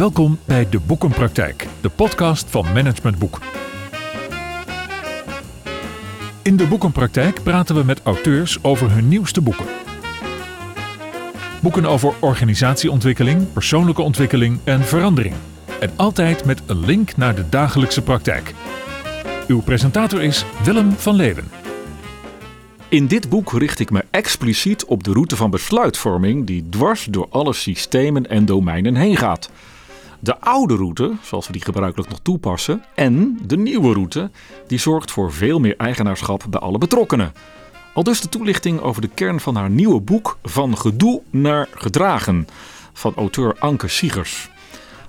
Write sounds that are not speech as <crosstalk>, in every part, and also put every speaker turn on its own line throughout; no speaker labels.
Welkom bij De Boekenpraktijk, de podcast van Management Boek. In De Boekenpraktijk praten we met auteurs over hun nieuwste boeken. Boeken over organisatieontwikkeling, persoonlijke ontwikkeling en verandering. En altijd met een link naar de dagelijkse praktijk. Uw presentator is Willem van Leeuwen.
In dit boek richt ik me expliciet op de route van besluitvorming die dwars door alle systemen en domeinen heen gaat. De oude route, zoals we die gebruikelijk nog toepassen, en de nieuwe route, die zorgt voor veel meer eigenaarschap bij alle betrokkenen. Al dus de toelichting over de kern van haar nieuwe boek Van Gedoe naar Gedragen van auteur Anke Siegers.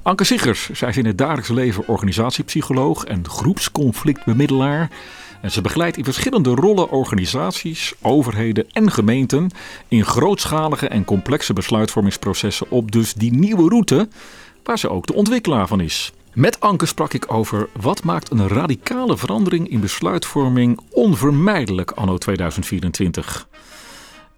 Anke Siegers, zij is in het dagelijks leven organisatiepsycholoog en groepsconflictbemiddelaar. En ze begeleidt in verschillende rollen organisaties, overheden en gemeenten in grootschalige en complexe besluitvormingsprocessen op dus die nieuwe route waar ze ook de ontwikkelaar van is. Met Anke sprak ik over wat maakt een radicale verandering in besluitvorming onvermijdelijk anno 2024.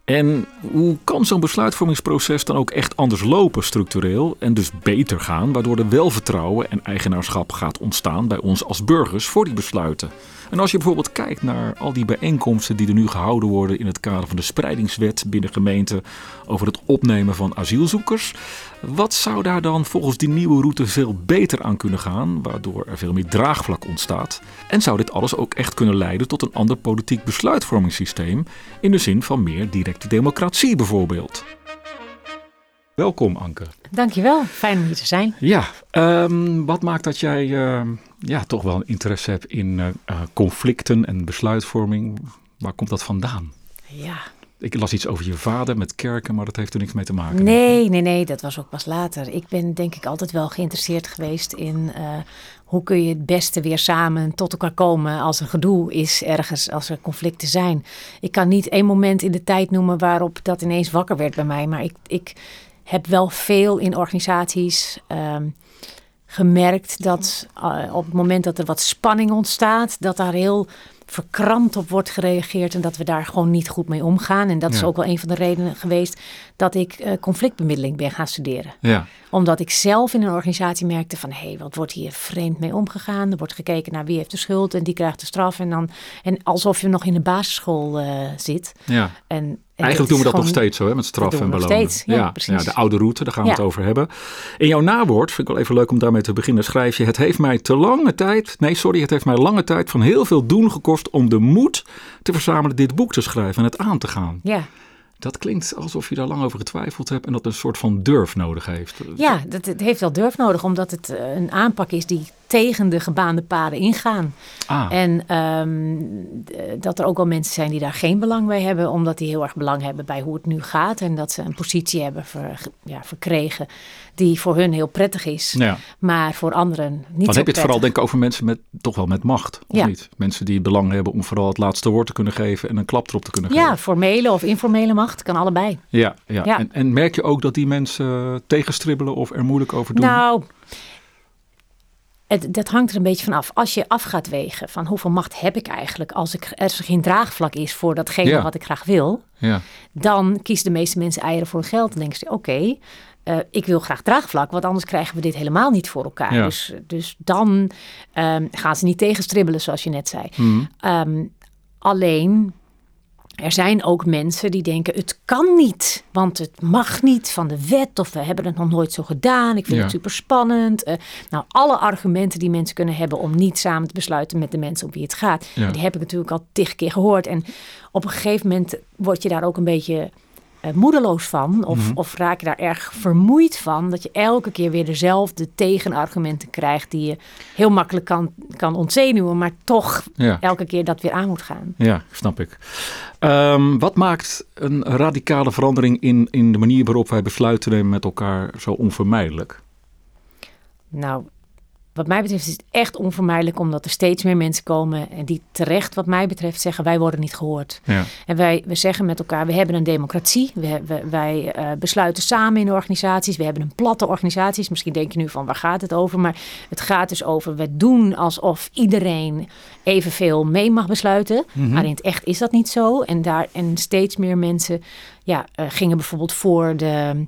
En hoe kan zo'n besluitvormingsproces dan ook echt anders lopen structureel en dus beter gaan, waardoor er wel vertrouwen en eigenaarschap gaat ontstaan bij ons als burgers voor die besluiten? En als je bijvoorbeeld kijkt naar al die bijeenkomsten die er nu gehouden worden in het kader van de spreidingswet binnen gemeenten over het opnemen van asielzoekers, wat zou daar dan volgens die nieuwe route veel beter aan kunnen gaan, waardoor er veel meer draagvlak ontstaat? En zou dit alles ook echt kunnen leiden tot een ander politiek besluitvormingssysteem in de zin van meer directe democratie bijvoorbeeld? Welkom Anke.
Dankjewel, fijn om hier te zijn.
Ja, um, wat maakt dat jij uh, ja, toch wel een interesse hebt in uh, conflicten en besluitvorming? Waar komt dat vandaan?
Ja.
Ik las iets over je vader met kerken, maar dat heeft er niks mee te maken.
Nee, nee, nee, dat was ook pas later. Ik ben denk ik altijd wel geïnteresseerd geweest in uh, hoe kun je het beste weer samen tot elkaar komen als er gedoe is ergens, als er conflicten zijn. Ik kan niet één moment in de tijd noemen waarop dat ineens wakker werd bij mij, maar ik, ik heb wel veel in organisaties uh, gemerkt dat uh, op het moment dat er wat spanning ontstaat, dat daar heel verkrampt op wordt gereageerd en dat we daar gewoon niet goed mee omgaan. En dat ja. is ook wel een van de redenen geweest dat ik uh, conflictbemiddeling ben gaan studeren.
Ja.
Omdat ik zelf in een organisatie merkte van hé, hey, wat wordt hier vreemd mee omgegaan? Er wordt gekeken naar wie heeft de schuld en die krijgt de straf. En, dan, en alsof je nog in de basisschool uh, zit.
Ja.
En,
Eigenlijk doen we dat nog steeds zo, hè, met straf en belonen.
Steeds, ja,
ja,
precies.
ja, de oude route, daar gaan we ja. het over hebben. In jouw nawoord, vind ik wel even leuk om daarmee te beginnen, schrijf je... Het heeft mij te lange tijd, nee sorry, het heeft mij lange tijd van heel veel doen gekost... om de moed te verzamelen dit boek te schrijven en het aan te gaan.
Ja.
Dat klinkt alsof je daar lang over getwijfeld hebt en dat een soort van durf nodig heeft.
Ja, dat, het heeft wel durf nodig, omdat het een aanpak is die tegen de gebaande paden ingaan.
Ah.
En um, dat er ook wel mensen zijn die daar geen belang bij hebben, omdat die heel erg belang hebben bij hoe het nu gaat. En dat ze een positie hebben ver, ja, verkregen die voor hun heel prettig is,
ja.
maar voor anderen niet
Dan heb je het
prettig.
vooral denk ik over mensen met toch wel met macht, of
Ja.
niet? Mensen die belang hebben om vooral het laatste woord te kunnen geven en een klap erop te kunnen
Ja,
geven.
formele of informele macht kan allebei.
Ja, ja.
Ja.
En, en merk je ook dat die mensen uh, tegenstribbelen of er moeilijk over doen?
Nou, het, dat hangt er een beetje van af. Als je af gaat wegen van hoeveel macht heb ik eigenlijk als, ik, als er geen draagvlak is voor datgene
Ja.
wat ik graag wil,
Ja,
dan kiezen de meeste mensen eieren voor geld. Dan denken ze, oké, eh, ik wil graag draagvlak, want anders krijgen we dit helemaal niet voor elkaar.
Ja.
Dus, dus dan ehm, gaan ze niet tegenstribbelen, zoals je net zei.
Mhm.
Ehm, alleen, er zijn ook mensen die denken, het kan niet, want het mag niet van de wet of we hebben het nog nooit zo gedaan. Ik vind
Ja.
het super spannend. Eh, nou, alle argumenten die mensen kunnen hebben om niet samen te besluiten met de mensen op wie het gaat,
Ja.
die heb ik natuurlijk al tig keer gehoord. En op een gegeven moment word je daar ook een beetje moedeloos van of,
Mhm.
of raak je daar erg vermoeid van dat je elke keer weer dezelfde tegenargumenten krijgt die je heel makkelijk kan, kan ontzenuwen, maar toch
ja.
elke keer dat weer aan moet gaan.
Ja, snap ik. Ehm, wat maakt een radicale verandering in, in de manier waarop wij besluiten nemen met elkaar zo onvermijdelijk?
Nou, wat mij betreft is het echt onvermijdelijk omdat er steeds meer mensen komen en die terecht wat mij betreft zeggen wij worden niet gehoord.
Ja.
En wij we zeggen met elkaar we hebben een democratie, we, we- wij eh, besluiten samen in organisaties, we hebben een platte organisaties. Misschien denk je nu van waar gaat het over, maar het gaat dus over we doen alsof iedereen evenveel mee mag besluiten. Maar in het echt is dat niet zo en daar en steeds meer mensen ja, eh, gingen bijvoorbeeld voor de,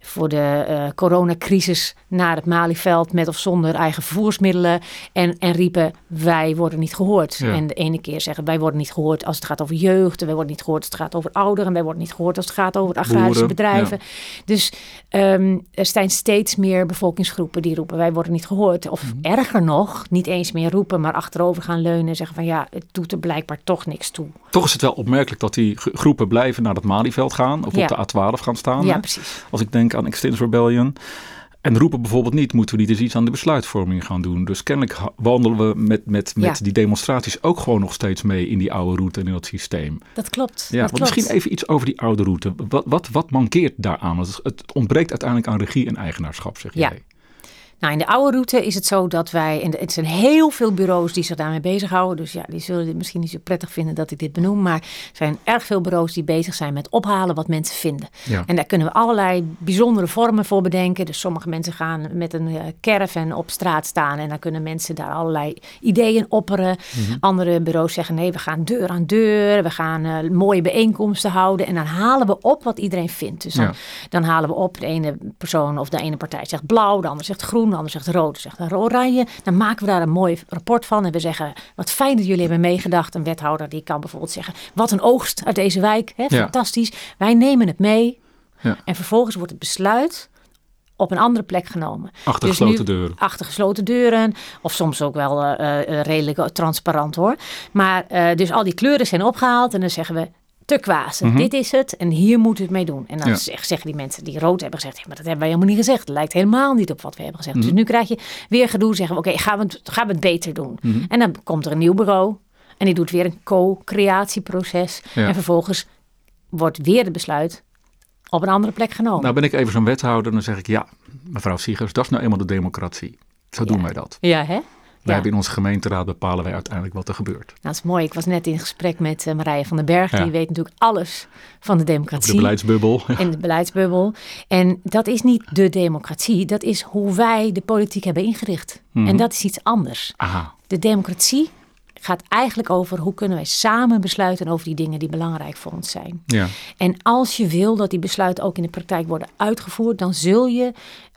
voor de eh, coronacrisis naar het Malieveld met of zonder eigen vervoersmiddelen. En, en riepen: wij worden niet gehoord.
Ja.
En de ene keer zeggen: wij worden niet gehoord als het gaat over jeugd. En wij worden niet gehoord als het gaat over ouderen. En wij worden niet gehoord als het gaat over agrarische
Boeren,
bedrijven. Dus ehm, er zijn steeds meer bevolkingsgroepen die roepen: wij worden niet gehoord. Of
Mhm.
erger nog, niet eens meer roepen, maar achterover gaan leunen en zeggen: van ja, het doet er blijkbaar toch niks toe.
Toch is het wel opmerkelijk dat die groepen blijven naar het Malieveld gaan. Of
Ja.
op de A12 gaan staan.
ja,
hè?
precies.
Als ik denk aan Extinction Rebellion. En roepen bijvoorbeeld niet, moeten we niet eens iets aan de besluitvorming gaan doen. Dus kennelijk wandelen we met, met, met
Ja.
die demonstraties ook gewoon nog steeds mee in die oude route en in dat systeem.
Dat klopt.
Ja,
dat
want
klopt.
misschien even iets over die oude route. Wat, wat, wat mankeert daaraan? Want het- ontbreekt uiteindelijk aan regie en eigenaarschap, zeg
Ja. Nou, in de oude route is het zo dat wij, en het zijn heel veel bureaus die zich daarmee bezighouden. Dus ja, die zullen dit misschien niet zo prettig vinden dat ik dit benoem. Maar er zijn erg veel bureaus die bezig zijn met ophalen wat mensen vinden.
Ja.
En daar kunnen we allerlei bijzondere vormen voor bedenken. Dus sommige mensen gaan met een eh, caravan op straat staan. En dan kunnen mensen daar allerlei ideeën opperen. Andere bureaus zeggen nee, we gaan deur aan deur. We gaan eh, mooie bijeenkomsten houden. En dan halen we op wat iedereen vindt. Dus dan,
Ja.
dan halen we op, de ene persoon of de ene partij zegt blauw, de ander zegt groen, de ander zegt rood, zegt oranje. Dan maken we daar een mooi rapport van en we zeggen, wat fijn dat jullie hebben meegedacht. Een wethouder die kan bijvoorbeeld zeggen, wat een oogst uit deze wijk, hè,
Ja.
fantastisch. Wij nemen het mee
Ja.
en vervolgens wordt het besluit op een andere plek genomen.
Achter
Dus
gesloten
nu-
deuren.
Achter gesloten deuren. Of soms ook wel eh, eh, redelijk transparant hoor. Maar eh, dus al die kleuren zijn opgehaald. En dan zeggen we turquoise, dit is het. En hier moeten we het mee doen. En dan
Ja.
zeggen die mensen die rood hebben gezegd. "Ja, maar dat hebben wij helemaal niet gezegd. Het lijkt helemaal niet op wat we hebben gezegd. Dus nu krijg je weer gedoe. Zeggen we oké, gaan, we het- gaan we het beter doen. En dan komt er een nieuw bureau. En die doet weer een co-creatieproces.
Ja.
En vervolgens wordt weer het besluit op een andere plek genomen.
Nou ben ik even zo'n wethouder en dan zeg ik ja, mevrouw Siegers, dat is nou eenmaal de democratie. Zo doen wij dat.
ja, hè?
Wij hebben in onze gemeenteraad bepalen wij uiteindelijk wat er gebeurt.
Nou, dat is mooi. Ik was net in gesprek met eh, Marije van den Berg. Die weet natuurlijk alles van de democratie.
de beleidsbubbel.
En de beleidsbubbel. En dat is niet de democratie. Dat is hoe wij de politiek hebben ingericht.
Mhm.
En dat is iets anders.
Aha,
De democratie gaat eigenlijk over hoe kunnen wij samen besluiten over die dingen die belangrijk voor ons zijn.
ja.
En als je wil dat die besluiten ook in de praktijk worden uitgevoerd, dan zul je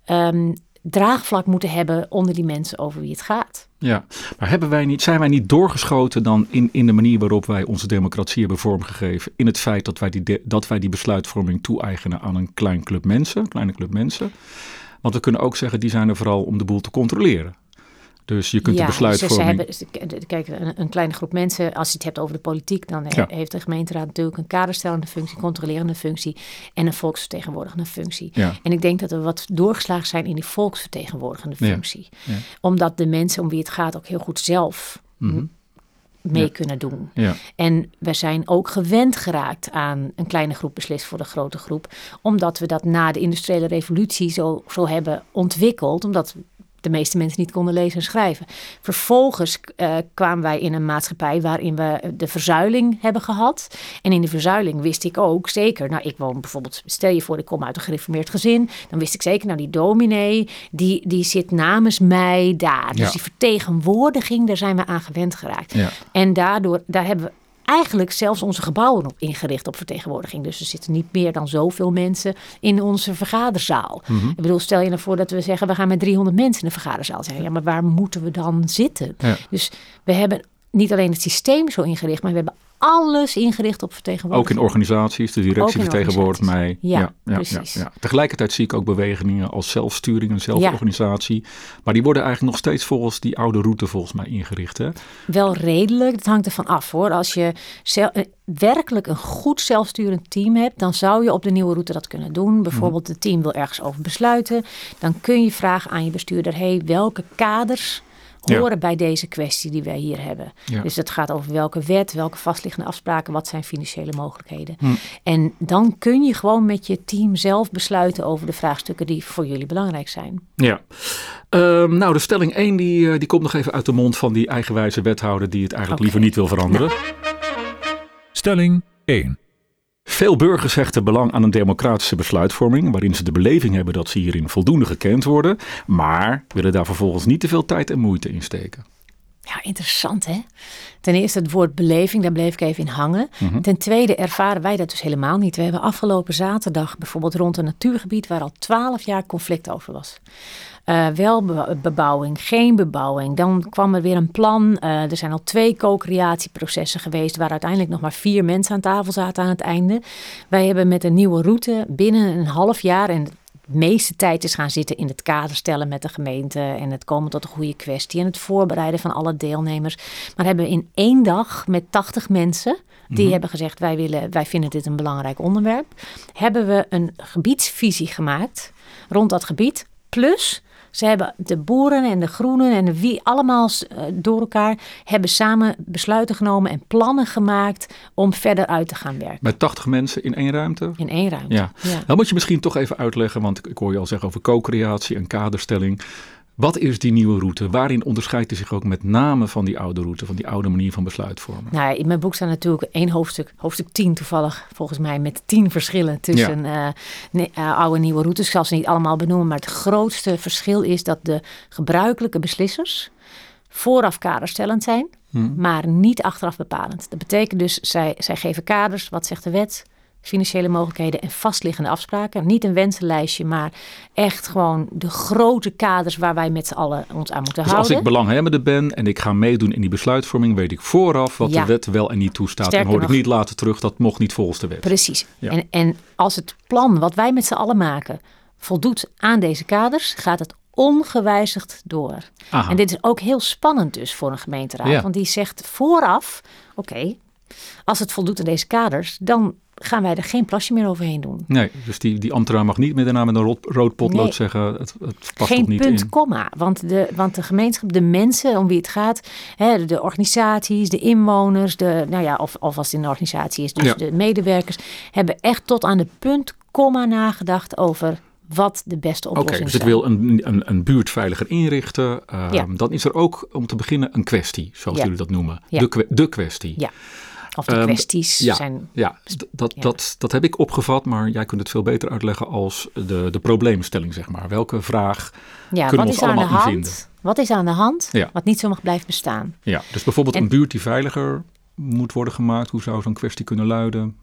ehm, draagvlak moeten hebben onder die mensen over wie het gaat.
Ja, maar hebben wij niet, zijn wij niet doorgeschoten dan in, in de manier waarop wij onze democratie hebben vormgegeven? In het feit dat wij die, dat wij die besluitvorming toe-eigenen aan een klein club mensen, kleine club mensen. Want we kunnen ook zeggen, die zijn er vooral om de boel te controleren. Dus je kunt de
Ze, ze
besluitvorming...
hebben, ze- kijk, een, een kleine groep mensen, als je het hebt over de politiek, dan
Ja.
heeft de gemeenteraad natuurlijk een kaderstellende functie, controlerende functie en een volksvertegenwoordigende functie.
Ja.
En ik denk dat we wat doorgeslagen zijn in die volksvertegenwoordigende
Ja.
functie.
Ja.
Omdat de mensen om wie het gaat ook heel goed zelf
Mhm.
mee
Ja.
kunnen doen.
Ja,
En we zijn ook gewend geraakt aan een kleine groep beslist voor de grote groep. Omdat we dat na de industriële revolutie zo, zo hebben ontwikkeld. Omdat de meeste mensen niet konden lezen en schrijven. Vervolgens eh, kwamen wij in een maatschappij waarin we de verzuiling hebben gehad. En in de verzuiling wist ik ook zeker, nou ik woon bijvoorbeeld, stel je voor ik kom uit een gereformeerd gezin. Dan wist ik zeker, nou die dominee, die, die zit namens mij daar. Dus
Ja.
die vertegenwoordiging, daar zijn we aan gewend geraakt.
ja.
En daardoor, daar hebben we eigenlijk zelfs onze gebouwen op ingericht op vertegenwoordiging. Dus er zitten niet meer dan zoveel mensen in onze vergaderzaal.
Mhm.
Ik bedoel, stel je nou voor dat we zeggen, we gaan met 300 mensen in de vergaderzaal zijn. Ja, maar waar moeten we dan zitten?
Ja.
Dus we hebben niet alleen het systeem zo ingericht, maar we hebben alles ingericht op
Ook
vertegenwoordiging.
in organisaties, de directie
Ook
vertegenwoordigt mij.
organisaties. Ja, precies.
Tegelijkertijd zie ik ook bewegingen als zelfsturing en zelforganisatie. Maar die worden eigenlijk nog steeds volgens die oude route volgens mij ingericht. Hè?
Wel redelijk, dat hangt ervan af hoor. Als je zel- eh, werkelijk een goed zelfsturend team hebt, dan zou je op de nieuwe route dat kunnen doen. Bijvoorbeeld, het team wil ergens over besluiten. Dan kun je vragen aan je bestuurder: hey, welke kaders horen bij deze kwestie die wij hier hebben.
Ja.
Dus het gaat over welke wet, welke vastliggende afspraken, wat zijn financiële mogelijkheden.
Hm.
En dan kun je gewoon met je team zelf besluiten over de vraagstukken die voor jullie belangrijk zijn.
Ja. Ehm, nou, de stelling 1 die, eh, die komt nog even uit de mond van die eigenwijze wethouder die het eigenlijk liever niet wil veranderen.
Stelling 1.
Veel burgers hechten belang aan een democratische besluitvorming, waarin ze de beleving hebben dat ze hierin voldoende gekend worden, maar willen daar vervolgens niet te veel tijd en moeite in steken.
Ja, interessant hè. Ten eerste het woord beleving, daar bleef ik even in hangen.
Mhm.
Ten tweede ervaren wij dat dus helemaal niet. We hebben afgelopen zaterdag bijvoorbeeld rond een natuurgebied waar al twaalf jaar conflict over was. Eh, wel be- bebouwing, geen bebouwing. Dan kwam er weer een plan. Eh, er zijn al twee co-creatieprocessen geweest waar uiteindelijk nog maar vier mensen aan tafel zaten aan het einde. Wij hebben met een nieuwe route binnen een half jaar en de meeste tijd is gaan zitten in het kader stellen met de gemeente en het komen tot een goede kwestie en het voorbereiden van alle deelnemers. Maar hebben we in één dag met 80 mensen die
Mhm.
hebben gezegd wij willen, wij vinden dit een belangrijk onderwerp, hebben we een gebiedsvisie gemaakt rond dat gebied. Plus ze hebben de boeren en de groenen en de wie allemaal eh, door elkaar hebben samen besluiten genomen en plannen gemaakt om verder uit te gaan werken.
Met 80 mensen in één ruimte?
In één ruimte.
Ja.
ja.
Dan moet je misschien toch even uitleggen, want ik hoor je al zeggen over co-creatie en kaderstelling. Wat is die nieuwe route? Waarin onderscheidt hij zich ook met name van die oude route, van die oude manier van besluitvormen?
Nou, in mijn boek staat natuurlijk één hoofdstuk, hoofdstuk 10 toevallig, volgens mij, met tien verschillen tussen eh, eh, oude en nieuwe routes. Ik zal ze niet allemaal benoemen, maar het grootste verschil is dat de gebruikelijke beslissers vooraf kaderstellend zijn,
Hm.
maar niet achteraf bepalend. Dat betekent dus, zij, zij geven kaders, wat zegt de wet, financiële mogelijkheden en vastliggende afspraken. Niet een wensenlijstje, maar echt gewoon de grote kaders waar wij met z'n allen ons aan moeten
Dus als
houden.
ik belanghebbende ben en ik ga meedoen in die besluitvorming, weet ik vooraf wat
Ja.
de wet wel en niet toestaat.
Sterker
en hoor ik niet later terug dat mocht niet volgens de wet.
Precies.
Ja.
En, en als het plan wat wij met z'n allen maken voldoet aan deze kaders, gaat het ongewijzigd door.
Aha.
En dit is ook heel spannend dus voor een gemeenteraad.
Ja.
Want die zegt vooraf, oké, als het voldoet aan deze kaders, dan gaan wij er geen plasje meer overheen doen.
Nee, dus die, die ambtenaar mag niet met daarna met een rood, rood potlood
Nee.
zeggen, het, het past
Geen
niet
punt,
in.
komma. Want de, want de gemeenschap, de mensen om wie het gaat, hè, de organisaties, de inwoners, de, nou ja, of, of als het in een organisatie is, dus
Ja.
de medewerkers, hebben echt tot aan de punt, komma nagedacht over wat de beste
Oké,
oplossing
dus
is.
het wil een, een, een buurt veiliger inrichten. Ehm,
Ja.
Dan is er ook om te beginnen een kwestie, zoals
Ja.
jullie dat noemen.
Ja.
De, de kwestie.
Ja. Of de
Ehm,
kwesties
ja.
zijn.
Ja, dat,
Ja.
Dat, dat heb ik opgevat, maar jij kunt het veel beter uitleggen als de, de probleemstelling, zeg maar. Welke vraag
Ja,
kunnen
wat
we
is
ons
aan de
allemaal
hand?
vinden?
Wat is aan de hand?
Ja.
Wat niet zo mag blijven bestaan.
Ja, dus bijvoorbeeld
En-
een buurt die veiliger moet worden gemaakt. Hoe zou zo'n kwestie kunnen luiden?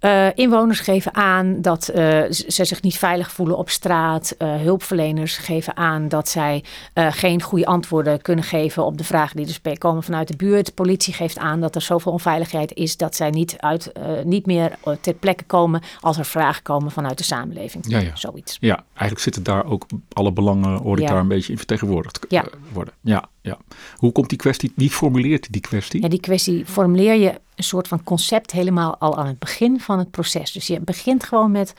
Eh, inwoners geven aan dat z- ze zich niet veilig voelen op straat. Eh, hulpverleners geven aan dat zij geen goede antwoorden kunnen geven op de vragen die dus komen vanuit de buurt. Politie geeft aan dat er zoveel onveiligheid is dat zij niet, uit, niet meer ter plekke komen als er vragen komen vanuit de samenleving.
Ja, ja.
Zoiets.
Ja, eigenlijk zitten daar ook alle belangen, hoor ik
Ja.
daar een beetje in vertegenwoordigd
Ja.
worden. Ja, ja. Hoe komt die kwestie, wie formuleert die kwestie?
Ja, die kwestie formuleer je een soort van concept helemaal al aan het begin van het proces. Dus je begint gewoon met,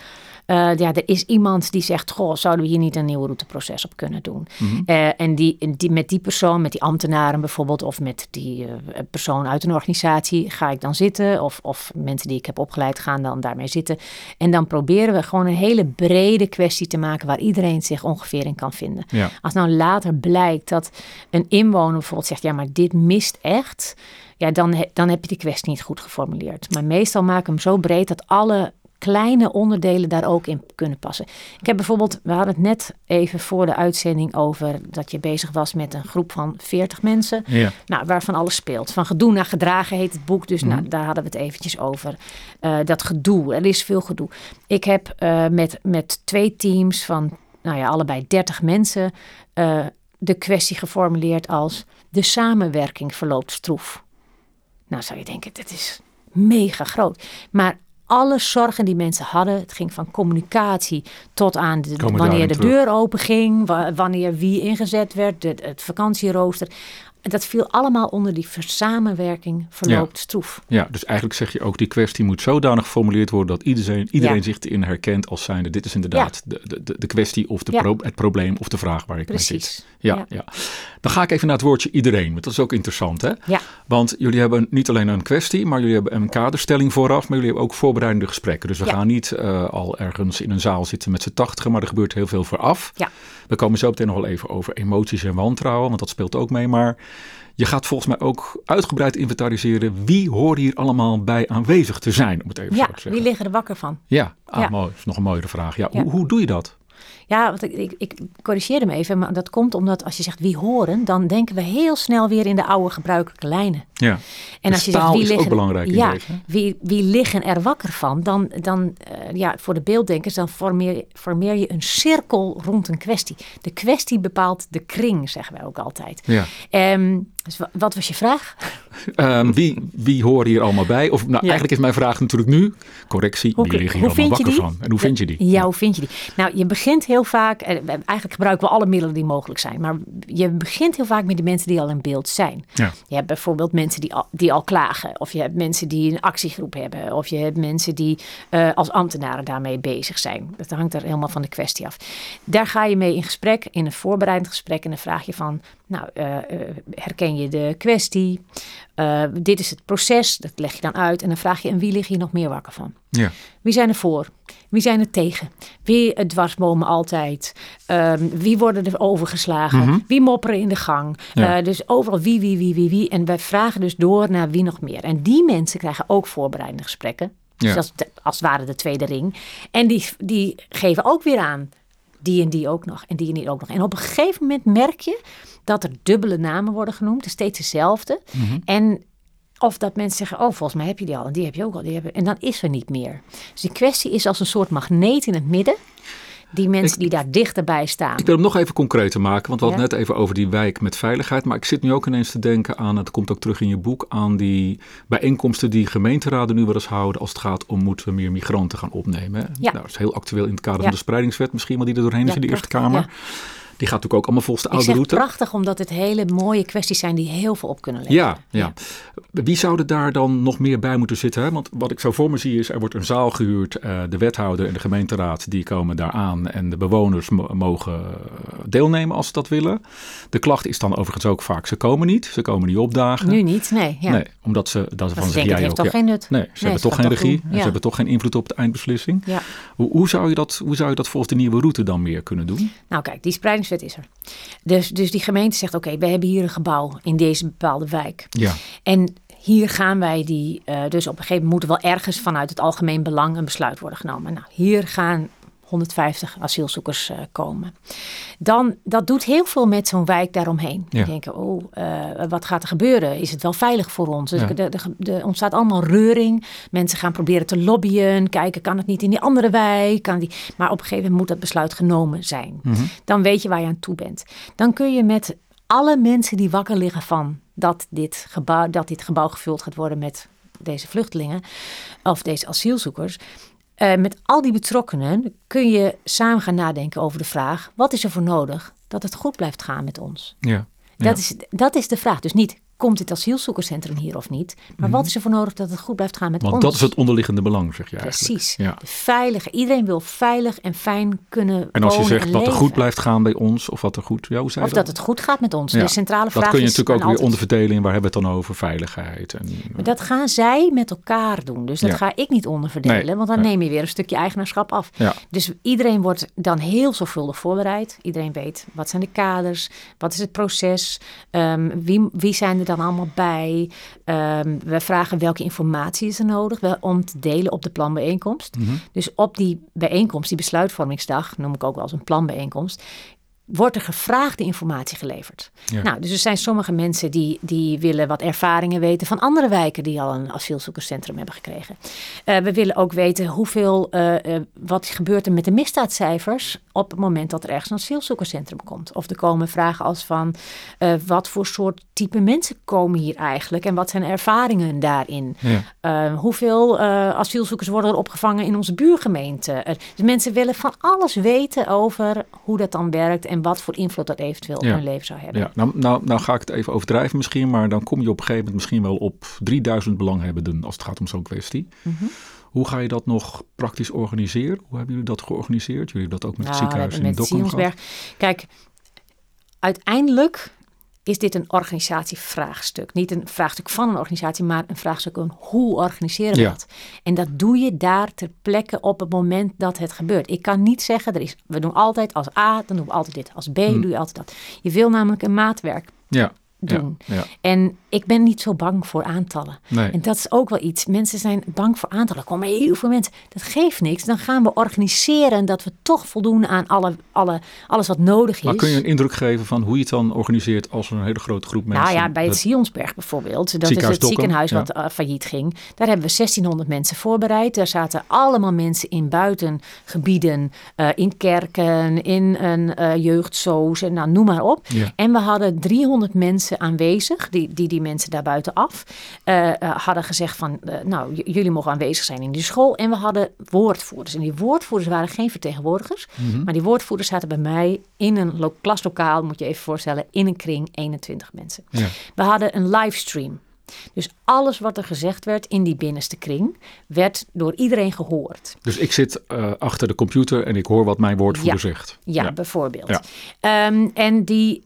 ja, er is iemand die zegt, goh, zouden we hier niet een nieuw routeproces op kunnen doen?
Mhm.
Eh, en die, die, met die persoon, met die ambtenaren bijvoorbeeld, of met die eh, persoon uit een organisatie ga ik dan zitten. Of, of mensen die ik heb opgeleid gaan dan daarmee zitten. En dan proberen we gewoon een hele brede kwestie te maken waar iedereen zich ongeveer in kan vinden.
Ja.
Als nou later blijkt dat een inwoner bijvoorbeeld zegt, ja, maar dit mist echt. Ja, dan, dan heb je die kwestie niet goed geformuleerd. Maar meestal maken we hem zo breed dat alle kleine onderdelen daar ook in kunnen passen. Ik heb bijvoorbeeld, we hadden het net even voor de uitzending over dat je bezig was met een groep van 40 mensen.
Ja.
Nou, waarvan alles speelt. Van gedoe naar gedragen heet het boek. Dus nou,
Mhm.
daar hadden we het eventjes over. Eh, dat gedoe, er is veel gedoe. Ik heb eh, met, met twee teams van, nou ja, allebei 30 mensen... eh, de kwestie geformuleerd als... de samenwerking verloopt stroef. Nou zou je denken, dit is mega groot. Maar alle zorgen die mensen hadden, het ging van communicatie tot aan de,
Komen
wanneer de
terug.
deur open ging, wa- wanneer wie ingezet werd, de, het vakantierooster. dat viel allemaal onder die samenwerking verloopt stroef.
Ja, dus eigenlijk zeg je ook, die kwestie moet zodanig geformuleerd worden dat iedereen, iedereen zich erin herkent als zijnde, dit is inderdaad de, de, de kwestie of de het probleem of de vraag waar ik Precies. mee zit. Ja, ja, Dan ga ik even naar het woordje iedereen, want dat is ook interessant hè.
Ja.
Want jullie hebben niet alleen een kwestie, maar jullie hebben een kaderstelling vooraf, maar jullie hebben ook voorbereidende gesprekken. Dus we gaan niet uh, al ergens in een zaal zitten met z'n tachtigen, maar er gebeurt heel veel vooraf.
Ja.
We komen zo meteen nog wel even over emoties en wantrouwen, want dat speelt ook mee. Maar je gaat volgens mij ook uitgebreid inventariseren wie hoort hier allemaal bij aanwezig te zijn, om het even
ja,
zo te zeggen.
wie liggen er wakker van?
Ja, ah, mooi. Dat is nog een mooiere vraag. Ja, Hoe, hoe doe je dat?
Ja, want ik, ik, ik, corrigeer hem even, maar dat komt omdat als je zegt wie horen, dan denken we heel snel weer in de oude gebruikelijke lijnen.
Ja.
En
als je zegt wie liggen, belangrijk
ja, wie, wie liggen er wakker van, dan, dan uh, ja, voor de beelddenkers, dan formeer, formeer je een cirkel rond een kwestie. De kwestie bepaalt de kring, zeggen wij ook altijd.
Ja.
Um, dus wat was je vraag?
Um, <laughs> wie, wie horen hier allemaal bij? Of nou, eigenlijk is mijn vraag natuurlijk nu, correctie, hoe, wie liggen hier allemaal wakker van? En hoe vind je die?
Ja, hoe vind je die? Nou, je begint heel vaak, eigenlijk gebruiken we alle middelen die mogelijk zijn, maar je begint heel vaak met de mensen die al in beeld zijn.
Ja.
Je hebt bijvoorbeeld mensen die al, die al klagen, of je hebt mensen die een actiegroep hebben, of je hebt mensen die uh, als ambtenaren daarmee bezig zijn. Dat hangt er helemaal van de kwestie af. Daar ga je mee in gesprek, in een voorbereidend gesprek, en dan vraag je van, nou, uh, herken je de kwestie? Uh, dit is het proces, dat leg je dan uit. En dan vraag je, en wie lig je nog meer wakker van?
Ja.
Wie zijn er voor? Wie zijn er tegen? Wie het dwarsbomen altijd? Um, wie worden er overgeslagen? Mm -hmm. Wie mopperen in de gang? Ja. Uh, dus overal wie, wie, wie, wie, wie. En wij vragen dus door naar wie nog meer. En die mensen krijgen ook voorbereidende gesprekken. Dus ja. dat is de, als het ware de tweede ring. En die, die geven ook weer aan die en die ook nog en die en die ook nog. En op een gegeven moment merk je dat er dubbele namen worden genoemd, steeds dezelfde. Mm -hmm. En of dat mensen zeggen, oh volgens mij heb je die al en die heb je ook al. Die hebben, en dan is er niet meer. Dus die kwestie is als een soort magneet in het midden die mensen die daar dichterbij staan.
Ik wil hem nog even concreter maken, want we hadden net even over die wijk met veiligheid. Maar ik zit nu ook ineens te denken aan, het komt ook terug in je boek, aan die bijeenkomsten die gemeenteraden nu wel eens houden als het gaat om moeten we meer migranten gaan opnemen.
Ja.
Nou, dat is heel actueel in het kader van de spreidingswet misschien, wel die er doorheen is in de Eerste Kamer. Die gaat natuurlijk ook allemaal volgens de oude route.
prachtig, omdat het hele mooie kwesties zijn die heel veel op kunnen leveren.
Ja, ja. ja. Wie zou er daar dan nog meer bij moeten zitten? Hè? Want wat ik zo voor me zie is, er wordt een zaal gehuurd. Uh, de wethouder en de gemeenteraad die komen daar aan. En de bewoners mogen deelnemen als ze dat willen. De klacht is dan overigens ook vaak, ze komen niet. Ze komen niet opdagen.
Nu niet, nee. Ja.
Nee, omdat ze, dat ze van
zeggen,
jij
heeft
ook,
toch
ja,
geen nut.
Nee, ze
nee,
hebben toch geen regie. En ze hebben toch geen invloed op de eindbeslissing.
Ja.
Hoe, hoe, zou je dat, hoe zou je dat volgens de nieuwe route dan meer kunnen doen?
Nou kijk, die is er. Dus, dus die gemeente zegt: Oké, we hebben hier een gebouw in deze bepaalde wijk.
Ja.
En hier gaan wij die. Uh, dus op een gegeven moment moet er wel ergens vanuit het algemeen belang een besluit worden genomen. Nou, hier gaan 150 asielzoekers uh, komen. Dan, dat doet heel veel met zo'n wijk daaromheen.
Ja.
denken, oh, uh, wat gaat er gebeuren? Is het wel veilig voor ons? Dus ja. er ontstaat allemaal reuring. Mensen gaan proberen te lobbyen. Kijken, kan het niet in die andere wijk? Kan die... Maar op een gegeven moment moet dat besluit genomen zijn.
Mm -hmm.
Dan weet je waar je aan toe bent. Dan kun je met alle mensen die wakker liggen van dat dit gebouw, dat dit gebouw gevuld gaat worden met deze vluchtelingen of deze asielzoekers. Uh, met al die betrokkenen kun je samen gaan nadenken over de vraag: wat is er voor nodig dat het goed blijft gaan met ons?
Ja,
ja. Dat, is, dat is de vraag. Dus niet komt dit asielzoekerscentrum hier of niet, maar wat is er voor nodig dat het goed blijft gaan met
Want
ons?
dat is het onderliggende belang, zeg je eigenlijk.
Precies.
Ja.
De veilige. Iedereen wil veilig en fijn kunnen
En als je zegt wat er goed blijft gaan bij ons, of wat er goed, ja, hoe zei
Of dat het goed gaat met ons.
Ja.
De centrale vraag
Dat kun je
is
natuurlijk ook weer
altijd-
onderverdelen in waar hebben we het dan over, veiligheid. En,
Maar dat gaan zij met elkaar doen. Dus dat
Ja.
ga ik niet onderverdelen.
Nee,
Want dan
nee.
neem je weer een stukje eigenaarschap af.
Ja.
Dus iedereen wordt dan heel zorgvuldig voorbereid. Iedereen weet wat zijn de kaders, wat is het proces, ehm, wie, wie zijn er dan allemaal bij. Ehm, we vragen welke informatie is er nodig wel, om te delen op de planbijeenkomst.
Mhm.
Dus op die bijeenkomst, die besluitvormingsdag, noem ik ook wel als een planbijeenkomst, wordt er gevraagde informatie geleverd.
Ja.
Nou, dus er zijn sommige mensen die, die willen wat ervaringen weten van andere wijken die al een asielzoekerscentrum hebben gekregen. Eh, we willen ook weten hoeveel, eh, eh, wat gebeurt er met de misdaadcijfers op het moment dat er ergens een asielzoekerscentrum komt. Of er komen vragen als van wat voor soort type mensen komen hier eigenlijk en wat zijn ervaringen daarin.
Ja.
Hoeveel asielzoekers worden er opgevangen in onze buurgemeente? Dus mensen willen van alles weten over hoe dat dan werkt en en wat voor invloed dat eventueel op hun leven zou hebben.
Ja, nou, nou, nou ga ik het even overdrijven misschien, maar dan kom je op een gegeven moment misschien wel op 3000 belanghebbenden als het gaat om zo'n kwestie. Mhm. Hoe ga je dat nog praktisch organiseren? Hoe hebben jullie dat georganiseerd? Jullie hebben dat ook met het nou, ziekenhuis in Dokkum?
Kijk, uiteindelijk is dit een organisatievraagstuk. Niet een vraagstuk van een organisatie, maar een vraagstuk van hoe organiseren we dat? En dat doe je daar ter plekke op het moment dat het gebeurt. Ik kan niet zeggen, er is, we doen altijd als A, dan doen we altijd dit. Als B hm. doe je altijd dat. Je wil namelijk een maatwerk.
Ja
doen. Ja, En ik ben niet zo bang voor aantallen. En dat is ook wel iets. Mensen zijn bang voor aantallen. Er komen heel veel mensen. Dat geeft niks. Dan gaan we organiseren dat we toch voldoen aan alle, alle, alles wat nodig is.
Maar kun je een indruk geven van hoe je het dan organiseert als er een hele grote groep mensen...
Nou ja, bij het Sionsberg bijvoorbeeld. Dat is het ziekenhuis wat uh, failliet ging. Daar hebben we 1600 mensen voorbereid. Daar zaten allemaal mensen in buitengebieden. Uh, in kerken, in een uh, jeugdsoos. Nou, noem maar op. En we hadden 300 mensen aanwezig, die die, die mensen daar buitenaf uh, hadden gezegd van, uh, nou, jullie mogen aanwezig zijn in die school. En we hadden woordvoerders. En die woordvoerders waren geen vertegenwoordigers, mhm. maar die woordvoerders zaten bij mij in een klaslokaal, moet je even voorstellen, in een kring, 21 mensen. Ja. We hadden een livestream. Dus alles wat er gezegd werd in die binnenste kring, werd door iedereen gehoord.
Dus ik zit achter de computer en ik hoor wat mijn woordvoerder zegt.
Ja, bijvoorbeeld. Ja. Um, en die,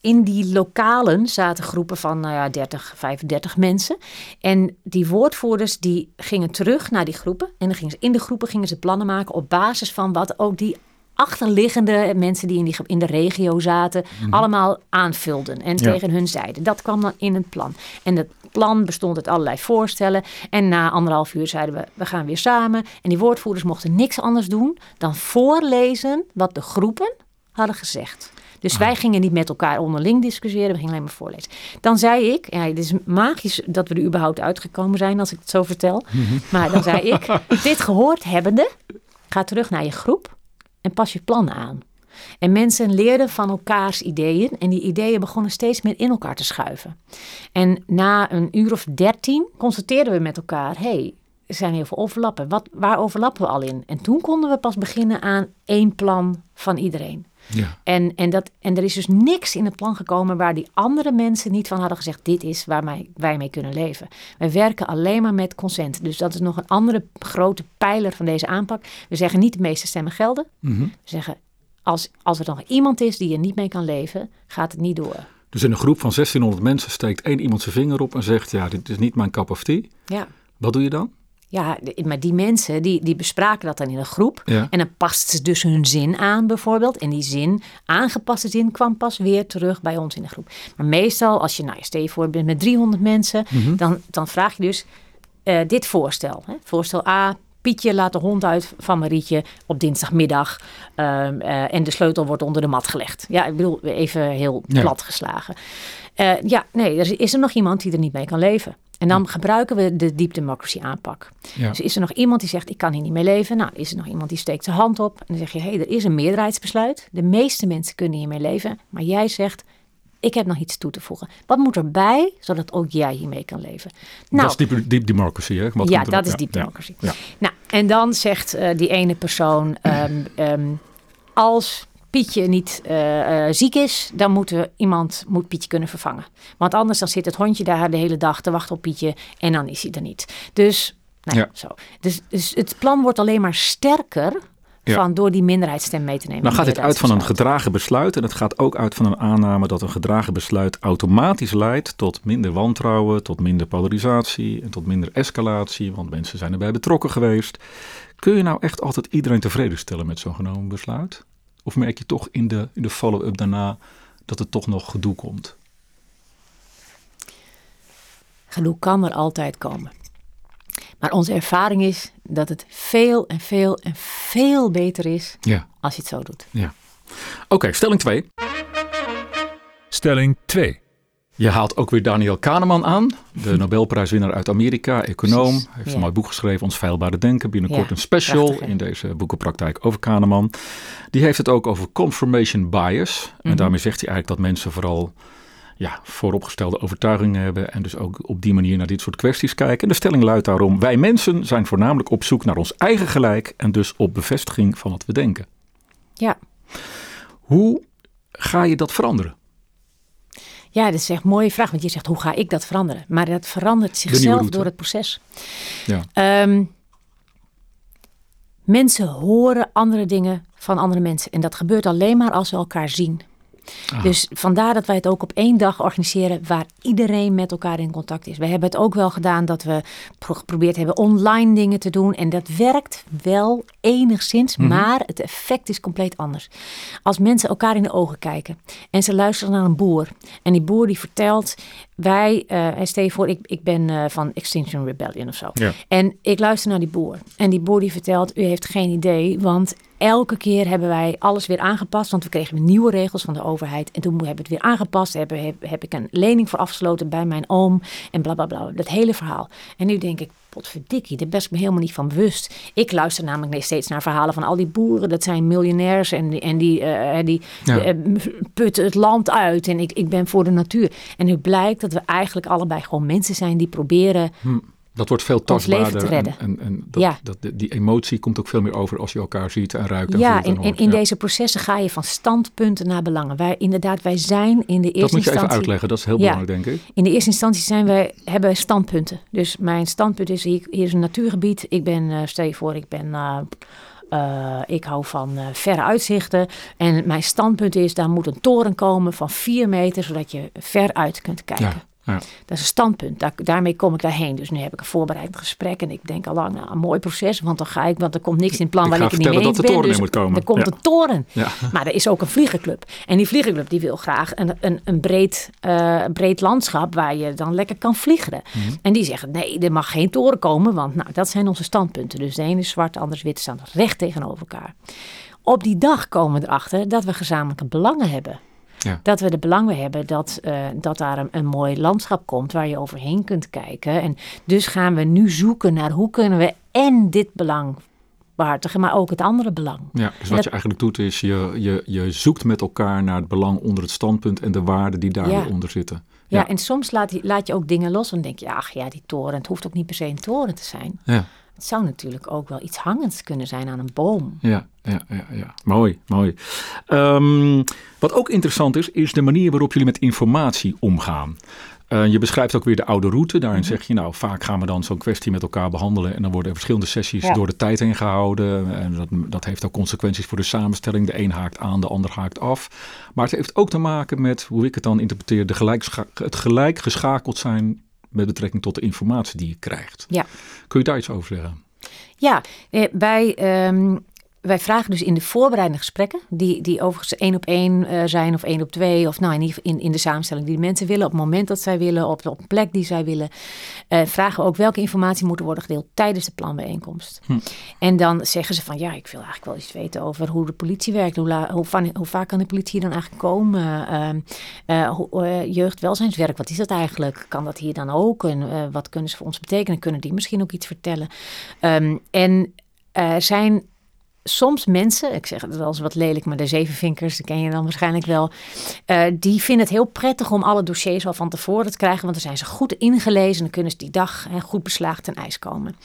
in die lokalen zaten groepen van nou ja, 30, 35 mensen. En die woordvoerders die gingen terug naar die groepen. En dan gingen ze, in de groepen gingen ze plannen maken op basis van wat ook die achterliggende mensen die in, die, in de regio zaten, mhm. allemaal aanvulden en tegen hun zeiden. Dat kwam dan in het plan. En het plan bestond uit allerlei voorstellen. En na anderhalf uur zeiden we, we gaan weer samen. En die woordvoerders mochten niks anders doen dan voorlezen wat de groepen hadden gezegd. Dus wij gingen niet met elkaar onderling discussiëren, we gingen alleen maar voorlezen. Dan zei ik, ja, het is magisch dat we er überhaupt uitgekomen zijn als ik het zo vertel. Mhm. Maar dan zei ik, <laughs> dit gehoord hebbende, ga terug naar je groep en pas je plan aan. En mensen leerden van elkaars ideeën en die ideeën begonnen steeds meer in elkaar te schuiven. En na een uur of dertien constateerden we met elkaar, hey, er zijn heel veel overlappen. Wat, waar overlappen we al in? En toen konden we pas beginnen aan één plan van iedereen. Ja. En, en, dat, en er is dus niks in het plan gekomen waar die andere mensen niet van hadden gezegd: dit is waar wij, wij mee kunnen leven. Wij werken alleen maar met consent. Dus dat is nog een andere grote pijler van deze aanpak. We zeggen niet de meeste stemmen gelden. Mhm. We zeggen: als, als er nog iemand is die er niet mee kan leven, gaat het niet door.
Dus in een groep van 1600 mensen steekt één iemand zijn vinger op en zegt: Ja, dit is niet mijn cup of tea. Ja. Wat doe je dan?
Ja, maar die mensen die, die bespraken dat dan in een groep. En dan past ze dus hun zin aan bijvoorbeeld. En die zin, aangepaste zin, kwam pas weer terug bij ons in de groep. Maar meestal, als je, nou, stel je voor, bent met 300 mensen, mhm. dan, dan vraag je dus uh, dit voorstel. Hè? Voorstel A, Pietje laat de hond uit van Marietje op dinsdagmiddag. Um, uh, en de sleutel wordt onder de mat gelegd. Ja, ik bedoel, even heel plat geslagen. Uh, ja, nee, er is er nog iemand die er niet mee kan leven. En dan gebruiken we de deep democracy aanpak. Dus is er nog iemand die zegt, ik kan hier niet mee leven? Nou, is er nog iemand die steekt zijn hand op. En dan zeg je, hé, hey, er is een meerderheidsbesluit. De meeste mensen kunnen hiermee leven. Maar jij zegt, ik heb nog iets toe te voegen. Wat moet erbij, zodat ook jij hiermee kan leven?
Nou, dat is deep, deep democracy, hè?
Wat ja, dat is deep democracy. Ja. Nou, en dan zegt uh, die ene persoon, um, um, als Pietje niet uh, uh, ziek is, dan moet er iemand moet Pietje kunnen vervangen. Want anders dan zit het hondje daar de hele dag te wachten op Pietje en dan is hij er niet. Dus, nou ja. zo. Dus, dus het plan wordt alleen maar sterker van door die minderheidsstem mee te nemen.
Dan gaat het uit van een gedragen besluit en het gaat ook uit van een aanname dat een gedragen besluit automatisch leidt tot minder wantrouwen, tot minder polarisatie en tot minder escalatie, want mensen zijn erbij betrokken geweest. Kun je nou echt altijd iedereen tevreden stellen met zo'n genomen besluit? Of merk je toch in de, in de follow-up daarna dat er toch nog gedoe komt?
Gedoe kan er altijd komen. Maar onze ervaring is dat het veel en veel en veel beter is ja. als je het zo doet.
Ja. Oké, stelling 2.
Stelling 2.
Je haalt ook weer Daniel Kahneman aan, de <laughs> Nobelprijswinnaar uit Amerika, econoom. Hij heeft een mooi boek geschreven, Ons Veilbare Denken. Binnenkort een special in deze boekenpraktijk over Kahneman. Die heeft het ook over confirmation bias. En mhm. daarmee zegt hij eigenlijk dat mensen vooral ja, vooropgestelde overtuigingen hebben en dus ook op die manier naar dit soort kwesties kijken. En de stelling luidt daarom: wij mensen zijn voornamelijk op zoek naar ons eigen gelijk en dus op bevestiging van wat we denken.
Ja.
Hoe ga je dat veranderen?
Ja, dat is echt een mooie vraag, want je zegt hoe ga ik dat veranderen? Maar dat verandert zichzelf door het proces.
Ja.
Ehm, mensen horen andere dingen van andere mensen. En dat gebeurt alleen maar als we elkaar zien. Dus vandaar dat wij het ook op één dag organiseren waar iedereen met elkaar in contact is. We hebben het ook wel gedaan dat we pro- geprobeerd hebben online dingen te doen. En dat werkt wel enigszins,
Mhm.
maar het effect is compleet anders. Als mensen elkaar in de ogen kijken en ze luisteren naar een boer. En die boer die vertelt, wij, stel je voor, ik, ik ben eh, van Extinction Rebellion of zo.
Ja.
En ik luister naar die boer. En die boer die vertelt, u heeft geen idee, want elke keer hebben wij alles weer aangepast. Want we kregen nieuwe regels van de overheid. En toen hebben we het weer aangepast. Heb, heb, heb ik een lening voor afgesloten bij mijn oom. En bla bla bla. Dat hele verhaal. En nu denk ik, potverdikkie, daar ben ik me helemaal niet van bewust. Ik luister namelijk steeds naar verhalen van al die boeren. Dat zijn miljonairs en die, en die, eh, die
Ja.
eh, putten het land uit. En ik, ik ben voor de natuur. En nu blijkt dat we eigenlijk allebei gewoon mensen zijn die proberen
Hm, Dat wordt veel tastbaarder.
te redden.
En, en, en dat,
Ja.
dat, die emotie komt ook veel meer over als je elkaar ziet en ruikt en
Ja,
en
in
Ja.
deze processen ga je van standpunten naar belangen. Wij, inderdaad, wij zijn in de eerste
Dat moet je even
instantie.
uitleggen, dat is heel
Ja.
belangrijk denk ik.
In de eerste instantie zijn wij, hebben wij standpunten. Dus mijn standpunt is: hier, hier is een natuurgebied. Ik ben, eh, stel je voor, ik ben. eh, eh, ik hou van verre uitzichten. En mijn standpunt is: daar moet een toren komen van 4 meter, zodat je ver uit kunt kijken.
Ja, ja.
Dat is een standpunt. Daar, daarmee kom ik daarheen. Dus nu heb ik een voorbereid gesprek. En ik denk al lang, nou, een mooi proces. Want dan ga ik, want er komt niks in het plan
Ik
waar ik het niet mee
dat de
ben.
toren
Dus
er moet komen.
Er komt
Ja.
een toren.
Ja.
Maar er is ook een vliegenclub. En die vliegenclub die wil graag een, een, een breed, eh, breed landschap waar je dan lekker kan vliegeren.
Mhm.
En die zeggen, nee, er mag geen toren komen. Want nou, dat zijn onze standpunten. Dus de ene is zwart, de ander is wit. Staan recht tegenover elkaar. Op die dag komen we erachter dat we gezamenlijke belangen hebben.
Ja.
Dat we de belangen hebben dat, eh, dat daar een, een mooi landschap komt waar je overheen kunt kijken. En dus gaan we nu zoeken naar hoe kunnen we en dit belang behartigen, maar ook het andere belang.
Ja, dus wat
dat-
je eigenlijk doet is, je, je, je zoekt met elkaar naar het belang onder het standpunt en de waarden die daar
Ja.
weer onder zitten.
Ja,
Ja.
en soms laat, laat je ook dingen los en denk je, ach ja, die toren, het hoeft ook niet per se een toren te zijn.
Ja,
Het zou natuurlijk ook wel iets hangends kunnen zijn aan een boom.
ja, ja, ja, ja. mooi, mooi. Ehm, wat ook interessant is, is de manier waarop jullie met informatie omgaan. Eh, je beschrijft ook weer de oude route. Daarin
Mhm.
zeg je, nou, vaak gaan we dan zo'n kwestie met elkaar behandelen. En dan worden er verschillende sessies
Ja.
door de tijd heen gehouden. En dat, dat heeft ook consequenties voor de samenstelling. De een haakt aan, de ander haakt af. Maar het heeft ook te maken met, hoe ik het dan interpreteer, de gelijkscha- het gelijk geschakeld zijn met betrekking tot de informatie die je krijgt.
Ja.
Kun je daar iets over zeggen?
Ja, eh, wij, ehm, wij vragen dus in de voorbereidende gesprekken, die, die overigens één op één eh, zijn of één op twee, of nou in, in, in de samenstelling die de mensen willen, op het moment dat zij willen, op, op een plek die zij willen, eh, vragen we ook welke informatie moet worden gedeeld tijdens de planbijeenkomst.
Hm.
En dan zeggen ze van ja, ik wil eigenlijk wel iets weten over hoe de politie werkt, hoe, la- hoe, van, hoe vaak kan de politie dan eigenlijk komen, Ehm, eh, hoe- jeugdwelzijnswerk, wat is dat eigenlijk? Kan dat hier dan ook? En wat kunnen ze voor ons betekenen? Kunnen die misschien ook iets vertellen? Ehm, en er zijn soms mensen, ik zeg het wel eens wat lelijk, maar de zevenvinkers, die ken je dan waarschijnlijk wel. eh, die vinden het heel prettig om alle dossiers al van tevoren te krijgen, want dan zijn ze goed ingelezen en dan kunnen ze die dag hè, goed beslagen ten ijs komen.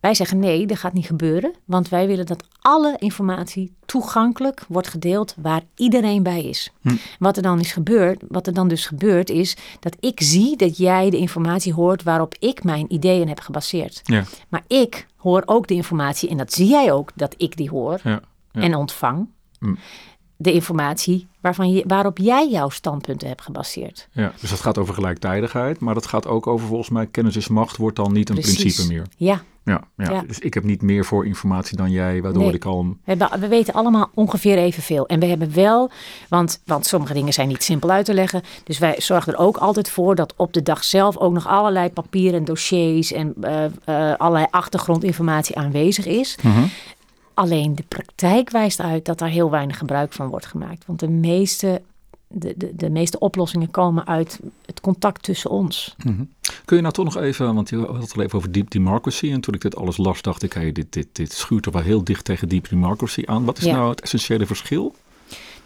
Wij zeggen nee, dat gaat niet gebeuren, want wij willen dat alle informatie toegankelijk wordt gedeeld waar iedereen bij is.
Hm.
Wat er dan is gebeurd, wat er dan dus gebeurt, is dat ik zie dat jij de informatie hoort waarop ik mijn ideeën heb gebaseerd.
Ja,
Maar ik hoor ook de informatie, en dat zie jij ook dat ik die hoor
ja, ja.
en ontvang.
Mm.
De informatie waarvan je, waarop jij jouw standpunten hebt gebaseerd.
ja. Dus dat gaat over gelijktijdigheid. Maar dat gaat ook over, volgens mij, kennis is macht wordt dan niet een
Precies.
principe meer.
Ja,
Ja, ja.
Ja.
Dus ik heb niet meer voor informatie dan jij, waardoor
Nee.
ik al... een-
we, hebben, we weten allemaal ongeveer evenveel. En we hebben wel, want, want sommige dingen zijn niet simpel uit te leggen. Dus wij zorgen er ook altijd voor dat op de dag zelf ook nog allerlei papieren en dossiers en eh, eh, allerlei achtergrondinformatie aanwezig is.
Mhm.
Alleen de praktijk wijst uit dat daar heel weinig gebruik van wordt gemaakt. Want de meeste, de, de, de meeste oplossingen komen uit het contact tussen ons.
Mhm. Kun je nou toch nog even, want je had het al even over deep democracy. En toen ik dit alles las, dacht ik, hey, dit, dit, dit schuurt er wel heel dicht tegen deep democracy aan. Wat is
Ja.
nou het essentiële verschil?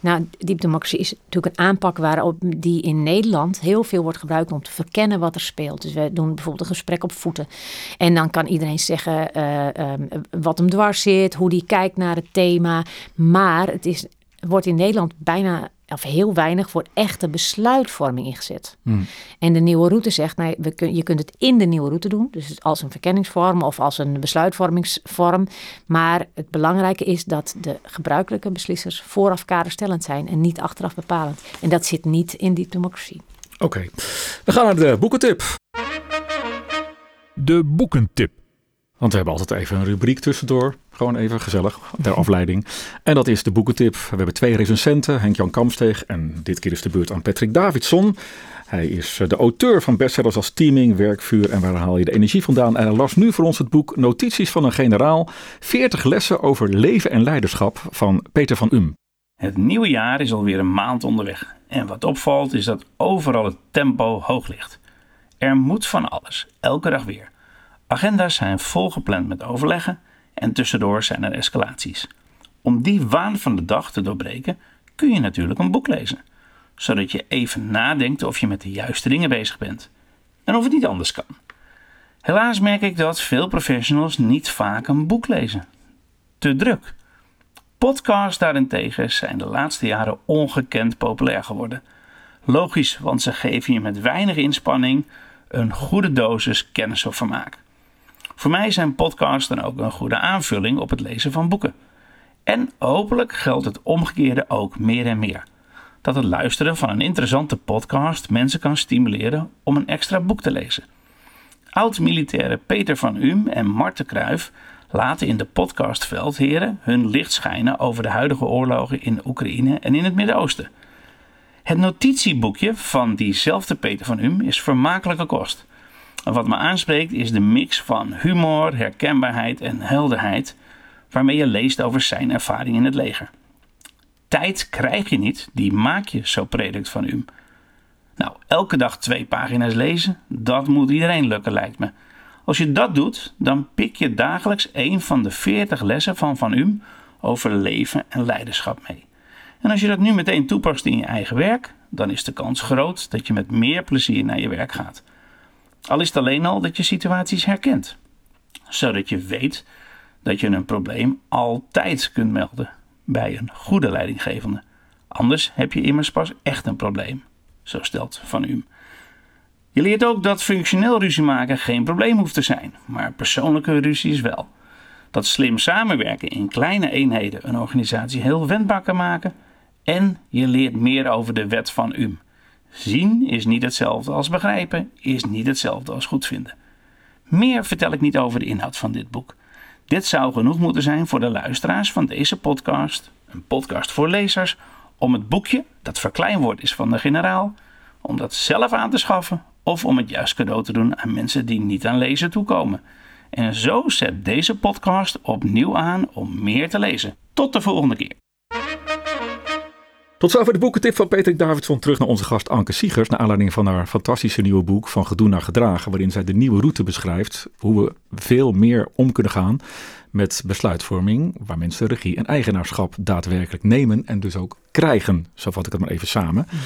Nou, democracy is natuurlijk een aanpak waarop die in Nederland heel veel wordt gebruikt om te verkennen wat er speelt. Dus we doen bijvoorbeeld een gesprek op voeten. En dan kan iedereen zeggen eh, ehm, wat hem dwars zit, hoe die kijkt naar het thema. Maar het is wordt in Nederland bijna of heel weinig voor echte besluitvorming ingezet. Hmm. En de nieuwe route zegt, nou, we kun, je kunt het in de nieuwe route doen, dus als een verkenningsvorm of als een besluitvormingsvorm. Maar het belangrijke is dat de gebruikelijke beslissers vooraf kaderstellend zijn en niet achteraf bepalend. En dat zit niet in die democratie.
Oké, we gaan naar de boekentip.
De boekentip.
Want we hebben altijd even een rubriek tussendoor. Gewoon even gezellig, ter afleiding. En dat is de boekentip. We hebben twee recensenten, Henk-Jan Kamsteeg en dit keer is de beurt aan Patrick Davidson. Hij is eh, de auteur van bestsellers als Teaming, Werkvuur en Waar haal je de energie vandaan. En hij las nu voor ons het boek Notities van een generaal. 40 lessen over leven en leiderschap van Peter van Um.
Het nieuwe jaar is alweer een maand onderweg. En wat opvalt is dat overal het tempo hoog ligt. Er moet van alles, elke dag weer. Agenda's zijn volgepland met overleggen en tussendoor zijn er escalaties. Om die waan van de dag te doorbreken kun je natuurlijk een boek lezen, zodat je even nadenkt of je met de juiste dingen bezig bent en of het niet anders kan. Helaas merk ik dat veel professionals niet vaak een boek lezen. Te druk. Podcasts daarentegen zijn de laatste jaren ongekend populair geworden. Logisch, want ze geven je met weinig inspanning een goede dosis kennis of vermaak. Voor mij zijn podcasts dan ook een goede aanvulling op het lezen van boeken. En hopelijk geldt het omgekeerde ook meer en meer. Dat het luisteren van een interessante podcast mensen kan stimuleren om een extra boek te lezen. Oud-militairen Peter van Um en Marten Kruijf laten in de podcast Veldheren hun licht schijnen over de huidige oorlogen in Oekraïne en in het Midden-Oosten. Het notitieboekje van diezelfde Peter van Um is vermakelijke kost. Wat me aanspreekt is de mix van humor, herkenbaarheid en helderheid waarmee je leest over zijn ervaring in het leger. Tijd krijg je niet, die maak je, zo predikt van Um. Nou, elke dag twee pagina's lezen, dat moet iedereen lukken, lijkt me. Als je dat doet, dan pik je dagelijks een van de 40 lessen van Van Um over leven en leiderschap mee. En als je dat nu meteen toepast in je eigen werk, dan is de kans groot dat je met meer plezier naar je werk gaat. Al is het alleen al dat je situaties herkent, zodat je weet dat je een probleem altijd kunt melden bij een goede leidinggevende. Anders heb je immers pas echt een probleem, zo stelt Van U. Je leert ook dat functioneel ruzie maken geen probleem hoeft te zijn, maar persoonlijke ruzies wel. Dat slim samenwerken in kleine eenheden een organisatie heel wendbaar kan maken. En je leert meer over de wet van UM. Zien is niet hetzelfde als begrijpen, is niet hetzelfde als goed vinden. Meer vertel ik niet over de inhoud van dit boek. Dit zou genoeg moeten zijn voor de luisteraars van deze podcast, een podcast voor lezers, om het boekje, dat verkleinwoord is van de generaal, om dat zelf aan te schaffen of om het juist cadeau te doen aan mensen die niet aan lezen toekomen. En zo zet deze podcast opnieuw aan om meer te lezen. Tot de volgende keer.
Tot zover de boekentip van Patrick Davidson. Terug naar onze gast Anke Siegers. Naar aanleiding van haar fantastische nieuwe boek Van Gedoe naar Gedragen. Waarin zij de nieuwe route beschrijft. Hoe we veel meer om kunnen gaan met besluitvorming. Waar mensen regie en eigenaarschap daadwerkelijk nemen. En dus ook krijgen. Zo vat ik het maar even samen. Mhm.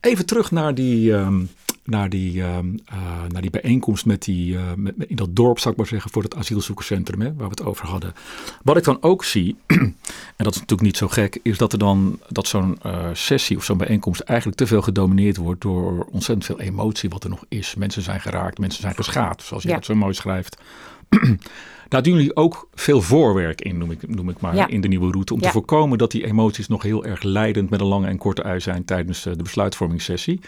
Even terug naar die, ehm, naar die, ehm, eh, naar die bijeenkomst met die, uh, met, in dat dorp, zou ik maar zeggen, voor het asielzoekerscentrum, hè, waar we het over hadden. Wat ik dan ook zie, <clears throat> en dat is natuurlijk niet zo gek, is dat er dan dat zo'n uh, sessie of zo'n bijeenkomst eigenlijk te veel gedomineerd wordt door ontzettend veel emotie wat er nog is. Mensen zijn geraakt, mensen zijn geschaad, zoals je ja. dat zo mooi schrijft. <clears throat> Daar doen jullie ook veel voorwerk in, noem ik, noem ik maar, in de nieuwe route. Om te voorkomen dat die emoties nog heel erg leidend met een lange en korte ui zijn tijdens de besluitvormingssessie.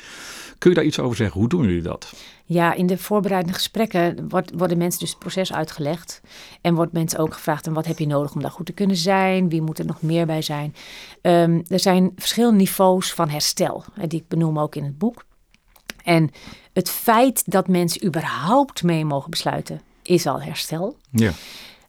Kun je daar iets over zeggen? Hoe doen jullie dat?
Ja, in de voorbereidende gesprekken wordt, worden mensen dus het proces uitgelegd. En wordt mensen ook gevraagd: en wat heb je nodig om daar goed te kunnen zijn? Wie moet er nog meer bij zijn? Um, er zijn verschillende niveaus van herstel, die ik benoem ook in het boek. En het feit dat mensen überhaupt mee mogen besluiten, is al herstel. Ja.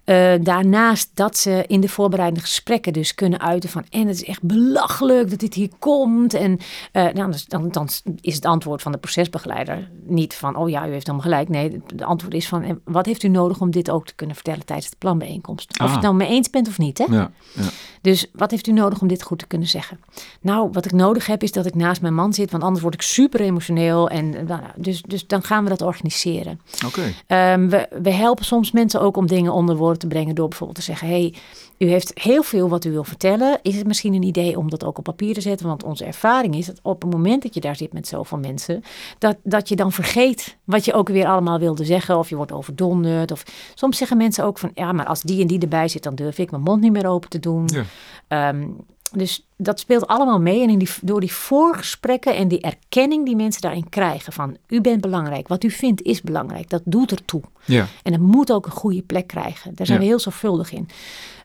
Uh, daarnaast dat ze in de voorbereidende gesprekken dus kunnen uiten van... en het is echt belachelijk dat dit hier komt. En uh, nou, dan, dan is het antwoord van de procesbegeleider niet van... oh ja, u heeft helemaal gelijk. Nee, het antwoord is van... wat heeft u nodig om dit ook te kunnen vertellen tijdens de planbijeenkomst? Of je het ah. nou mee eens bent of niet, hè? Ja, ja. Dus wat heeft u nodig om dit goed te kunnen zeggen? Nou, wat ik nodig heb is dat ik naast mijn man zit... want anders word ik super emotioneel. En, nou, nou dus, dus dan gaan we dat organiseren. Oké. Okay. Um, we, we helpen soms mensen ook om dingen onder woorden te brengen door bijvoorbeeld te zeggen: hey, u heeft heel veel wat u wil vertellen. Is het misschien een idee om dat ook op papier te zetten? Want onze ervaring is dat op het moment dat je daar zit met zoveel mensen, dat, dat je dan vergeet wat je ook weer allemaal wilde zeggen. Of je wordt overdonderd. Of soms zeggen mensen ook van ja, maar als die en die erbij zit, dan durf ik mijn mond niet meer open te doen.
Ja.
Ehm, dus dat speelt allemaal mee. En in die, door die voorgesprekken en die erkenning die mensen daarin krijgen van u bent belangrijk, wat u vindt is belangrijk, dat doet ertoe.
Ja.
En het moet ook een goede plek krijgen. Daar zijn
Ja.
we heel zorgvuldig in.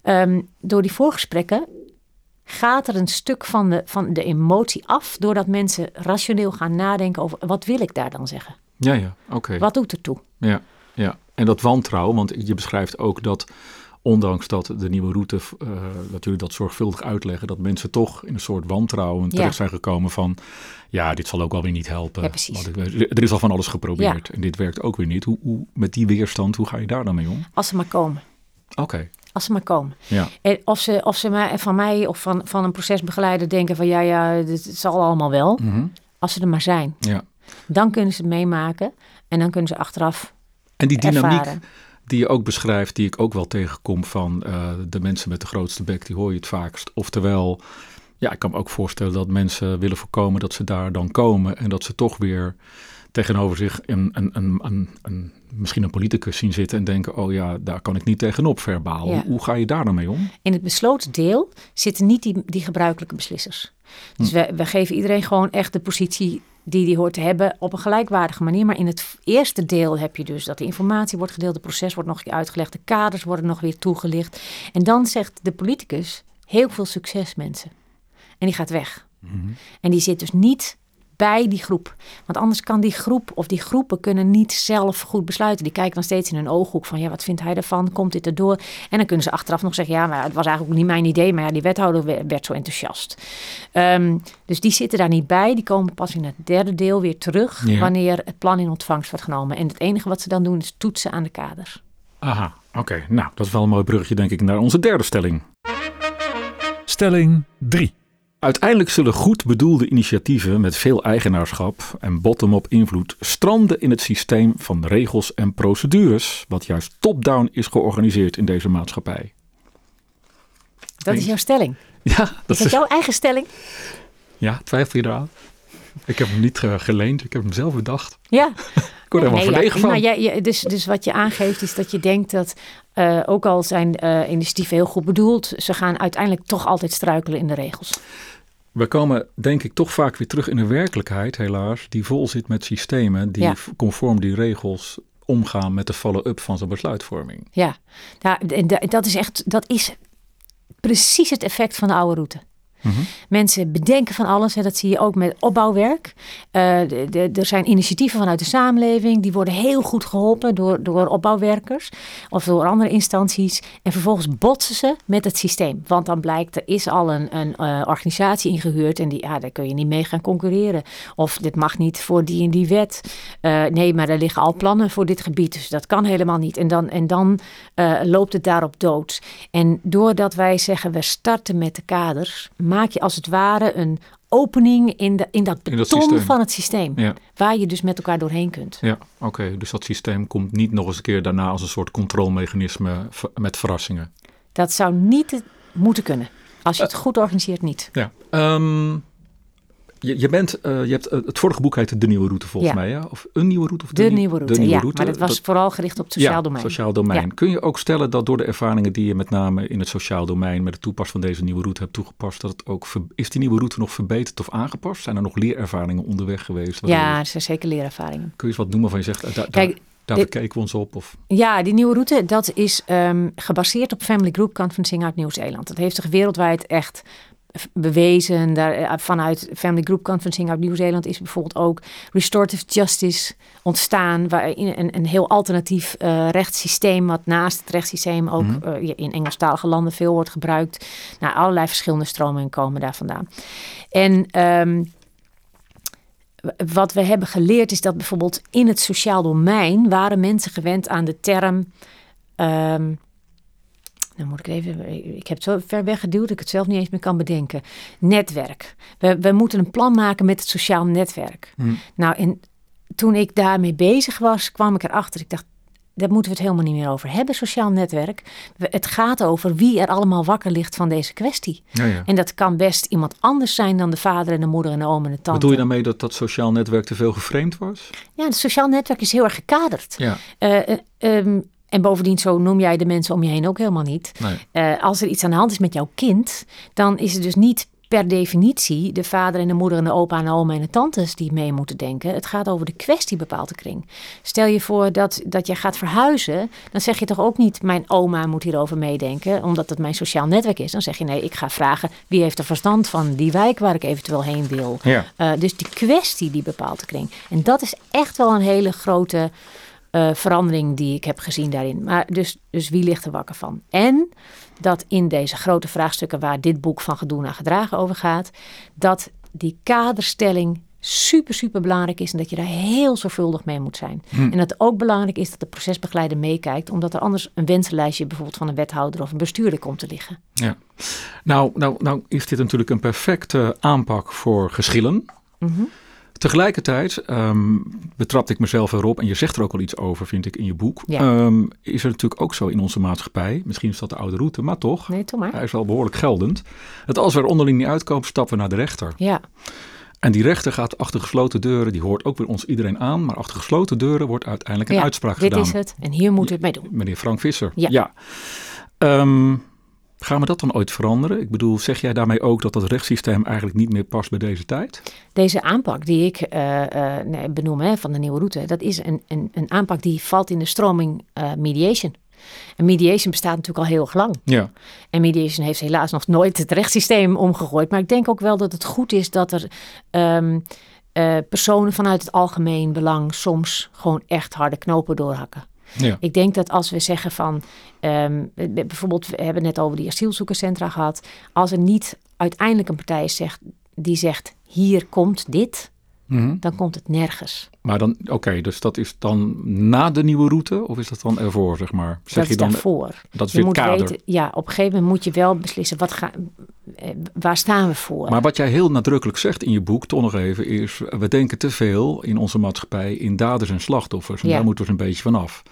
Ehm, door die voorgesprekken gaat er een stuk van de, van de emotie af, doordat mensen rationeel gaan nadenken over wat wil ik daar dan zeggen?
Ja, ja, oké.
Wat doet ertoe?
Ja, ja. En dat wantrouwen, want je beschrijft ook dat ondanks dat de nieuwe route, eh, dat jullie dat zorgvuldig uitleggen, dat mensen toch in een soort wantrouwen terecht zijn gekomen van, ja, dit zal ook wel weer niet helpen.
Ja, precies.
Er is al van alles geprobeerd en dit werkt ook weer niet. Hoe, hoe, met die weerstand, hoe ga je daar dan mee om?
Als ze maar komen.
Oké,
Als ze maar komen.
ja.
En of ze, of ze maar van mij of van, van een procesbegeleider denken van ja, ja, dit, het zal allemaal wel.
Mhm.
Als ze er maar zijn.
ja.
Dan kunnen ze het meemaken en dan kunnen ze achteraf
En die dynamiek
ervaren.
Die je ook beschrijft, die ik ook wel tegenkom van eh, de mensen met de grootste bek, die hoor je het vaakst. Oftewel, ja, ik kan me ook voorstellen dat mensen willen voorkomen dat ze daar dan komen en dat ze toch weer tegenover zich een, een, een, een, misschien een politicus zien zitten en denken, oh ja, daar kan ik niet tegenop verbaal.
Ja.
Hoe, hoe ga je daar dan mee om?
In het besloten deel zitten niet die, die gebruikelijke beslissers. Dus we, we geven iedereen gewoon echt de positie die die hoort te hebben op een gelijkwaardige manier. Maar in het eerste deel heb je dus dat de informatie wordt gedeeld, het proces wordt nog een keer uitgelegd, de kaders worden nog weer toegelicht. En dan zegt de politicus heel veel succes mensen. En die gaat weg. En die zit dus niet bij die groep. Want anders kan die groep of die groepen kunnen niet zelf goed besluiten. Die kijken dan steeds in hun ooghoek van ja, wat vindt hij ervan? Komt dit erdoor? En dan kunnen ze achteraf nog zeggen ja, maar het was eigenlijk niet mijn idee. Maar ja, die wethouder we- werd zo enthousiast. Ehm, dus die zitten daar niet bij. Die komen pas in het derde deel weer terug
Ja.
wanneer het plan in ontvangst wordt genomen. En het enige wat ze dan doen is toetsen aan de kaders.
Aha, oké. Nou, dat is wel een mooi bruggetje denk ik naar onze derde stelling.
Stelling 3.
Uiteindelijk zullen goed bedoelde initiatieven met veel eigenaarschap en bottom-up invloed stranden in het systeem van regels en procedures, wat juist top-down is georganiseerd in deze maatschappij.
Dat is jouw stelling.
Ja,
Is
dat
dat
is,
jouw eigen stelling?
ja twijfel je eraan? Ik heb hem niet eh, geleend, ik heb hem zelf bedacht.
Ja. <laughs>
Ik word er helemaal
Nee, ja,
van.
Maar jij- dus, dus wat je aangeeft is dat je denkt dat, eh, ook al zijn eh, initiatieven heel goed bedoeld, ze gaan uiteindelijk toch altijd struikelen in de regels.
We komen denk ik toch vaak weer terug in een werkelijkheid, helaas, die vol zit met systemen die
Ja.
conform die regels omgaan met de follow-up van zo'n besluitvorming.
Ja, dat is echt, dat is precies het effect van de oude route. Mensen bedenken van alles. Hè. Dat zie je ook met opbouwwerk. Eh, de, er zijn initiatieven vanuit de samenleving. Die worden heel goed geholpen door, door opbouwwerkers. Of door andere instanties. En vervolgens botsen ze met het systeem. Want dan blijkt, er is al een, een eh, organisatie ingehuurd. En die, ja, daar kun je niet mee gaan concurreren. Of dit mag niet voor die en die wet. Eh, nee, maar er liggen al plannen voor dit gebied. Dus dat kan helemaal niet. En dan, en dan loopt het daarop dood. En doordat wij zeggen, we starten met de kaders, maak je als het ware een opening in, de, in dat
In
beton
dat
van het systeem.
Ja.
Waar je dus met elkaar doorheen kunt.
Ja, oké. Dus dat systeem komt niet nog eens een keer daarna als een soort controlemechanisme met verrassingen.
Dat zou niet te- moeten kunnen. Als je het goed organiseert, niet.
Ja. Ehm, je, je, bent, eh, je hebt, eh, het vorige boek heette De Nieuwe Route volgens
Ja.
mij, ja? Of Een Nieuwe Route? Of
De, nieuwe route.
Nieuwe
ja,
route.
maar dat was vooral gericht op het sociaal
ja,
domein.
sociaal domein. Kun je ook stellen dat door de ervaringen die je met name in het sociaal domein met het toepassen van deze nieuwe route hebt toegepast, dat het ook is die nieuwe route nog verbeterd of aangepast? Zijn er nog leerervaringen onderweg geweest?
Ja, er zijn zeker leerervaringen.
kun je eens wat noemen van je zegt, eh, daar,
Kijk,
daar, verkeken we ons op? Of,
Ja, die nieuwe route, dat is ehm, gebaseerd op Family Group Conferencing uit Nieuw-Zeeland. Dat heeft zich wereldwijd echt bewezen. Daar, eh, vanuit Family Group Conferencing uit Nieuw-Zeeland is bijvoorbeeld ook restorative justice ontstaan. Waarin een, een heel alternatief eh, rechtssysteem, wat naast het rechtssysteem ook
Mhm.
eh, in Engelstalige landen veel wordt gebruikt. Nou, allerlei verschillende stromingen komen daar vandaan. En ehm, wat we hebben geleerd is dat bijvoorbeeld in het sociaal domein waren mensen gewend aan de term. ehm nou moet ik even. Ik heb het zo ver weggeduwd dat ik het zelf niet eens meer kan bedenken. Netwerk. We, we moeten een plan maken met het sociaal netwerk.
Hm.
Nou, en toen ik daarmee bezig was, kwam ik erachter. Ik dacht, daar moeten we het helemaal niet meer over hebben, sociaal netwerk. Het gaat over wie er allemaal wakker ligt van deze kwestie.
Ja, ja.
En dat kan best iemand anders zijn dan de vader en de moeder en de oom en de tante.
Bedoel je daarmee dat dat sociaal netwerk te veel geframed was?
Ja, het sociaal netwerk is heel erg gekaderd.
Ja.
Uh, um, en bovendien, zo noem jij de mensen om je heen ook helemaal niet.
Nee.
Uh, als er iets aan de hand is met jouw kind, dan is het dus niet per definitie de vader en de moeder en de opa en de oma en de tantes die mee moeten denken. Het gaat over de kwestie bepaalt de kring. Stel je voor dat, dat je gaat verhuizen, dan zeg je toch ook niet mijn oma moet hierover meedenken, omdat het mijn sociaal netwerk is. Dan zeg je nee, ik ga vragen wie heeft er verstand van die wijk waar ik eventueel heen wil.
Ja.
Uh, dus die kwestie die bepaalt de kring. En dat is echt wel een hele grote uh, verandering die ik heb gezien daarin. Maar dus, dus wie ligt er wakker van? En dat in deze grote vraagstukken waar dit boek van Gedoe naar Gedragen over gaat, dat die kaderstelling super, super belangrijk is en dat je daar heel zorgvuldig mee moet zijn.
Hm.
En dat het ook belangrijk is dat de procesbegeleider meekijkt, omdat er anders een wensenlijstje bijvoorbeeld van een wethouder of een bestuurder komt te liggen.
Ja. Nou, nou, nou is dit natuurlijk een perfecte aanpak voor geschillen.
Mm
Tegelijkertijd um, betrapte ik mezelf erop, en je zegt er ook al iets over, vind ik, in je boek.
Ja.
Um, is er natuurlijk ook zo in onze maatschappij, misschien is dat de oude route, maar toch,
Nee, toch maar.
hij is wel behoorlijk geldend, dat als we er onderling niet uitkomen, stappen we naar de rechter.
Ja,
En die rechter gaat achter gesloten deuren, die hoort ook weer ons iedereen aan, maar achter gesloten deuren wordt uiteindelijk een
ja
uitspraak
dit
gedaan.
is het en hier moeten we het mee doen.
Meneer Frank Visser.
Ja.
Ehm, gaan we dat dan ooit veranderen? Ik bedoel, zeg jij daarmee ook dat het rechtssysteem eigenlijk niet meer past bij deze tijd?
Deze aanpak die ik nee, benoem hè, van de nieuwe route, dat is een, een, een aanpak die valt in de stroming eh, mediation. En mediation bestaat natuurlijk al heel erg lang.
Ja.
En mediation heeft helaas nog nooit het rechtssysteem omgegooid. Maar ik denk ook wel dat het goed is dat er ehm, eh, personen vanuit het algemeen belang soms gewoon echt harde knopen doorhakken.
Ja.
Ik denk dat als we zeggen van, ehm, bijvoorbeeld, we hebben net over die asielzoekerscentra gehad. Als er niet uiteindelijk een partij is zegt, die zegt, hier komt dit,
Mhm.
dan komt het nergens.
Maar dan, oké, dus dat is dan na de nieuwe route of is dat dan ervoor, zeg maar? Zeg
dat
je
is
dan,
daarvoor.
dat is
Je
weer
moet
kader.
weten, ja, op een gegeven moment moet je wel beslissen, wat ga, eh, waar staan we voor?
Maar wat jij heel nadrukkelijk zegt in je boek, toch nog even, is we denken te veel in onze maatschappij in daders en slachtoffers. En
Ja.
daar moeten we eens een beetje vanaf.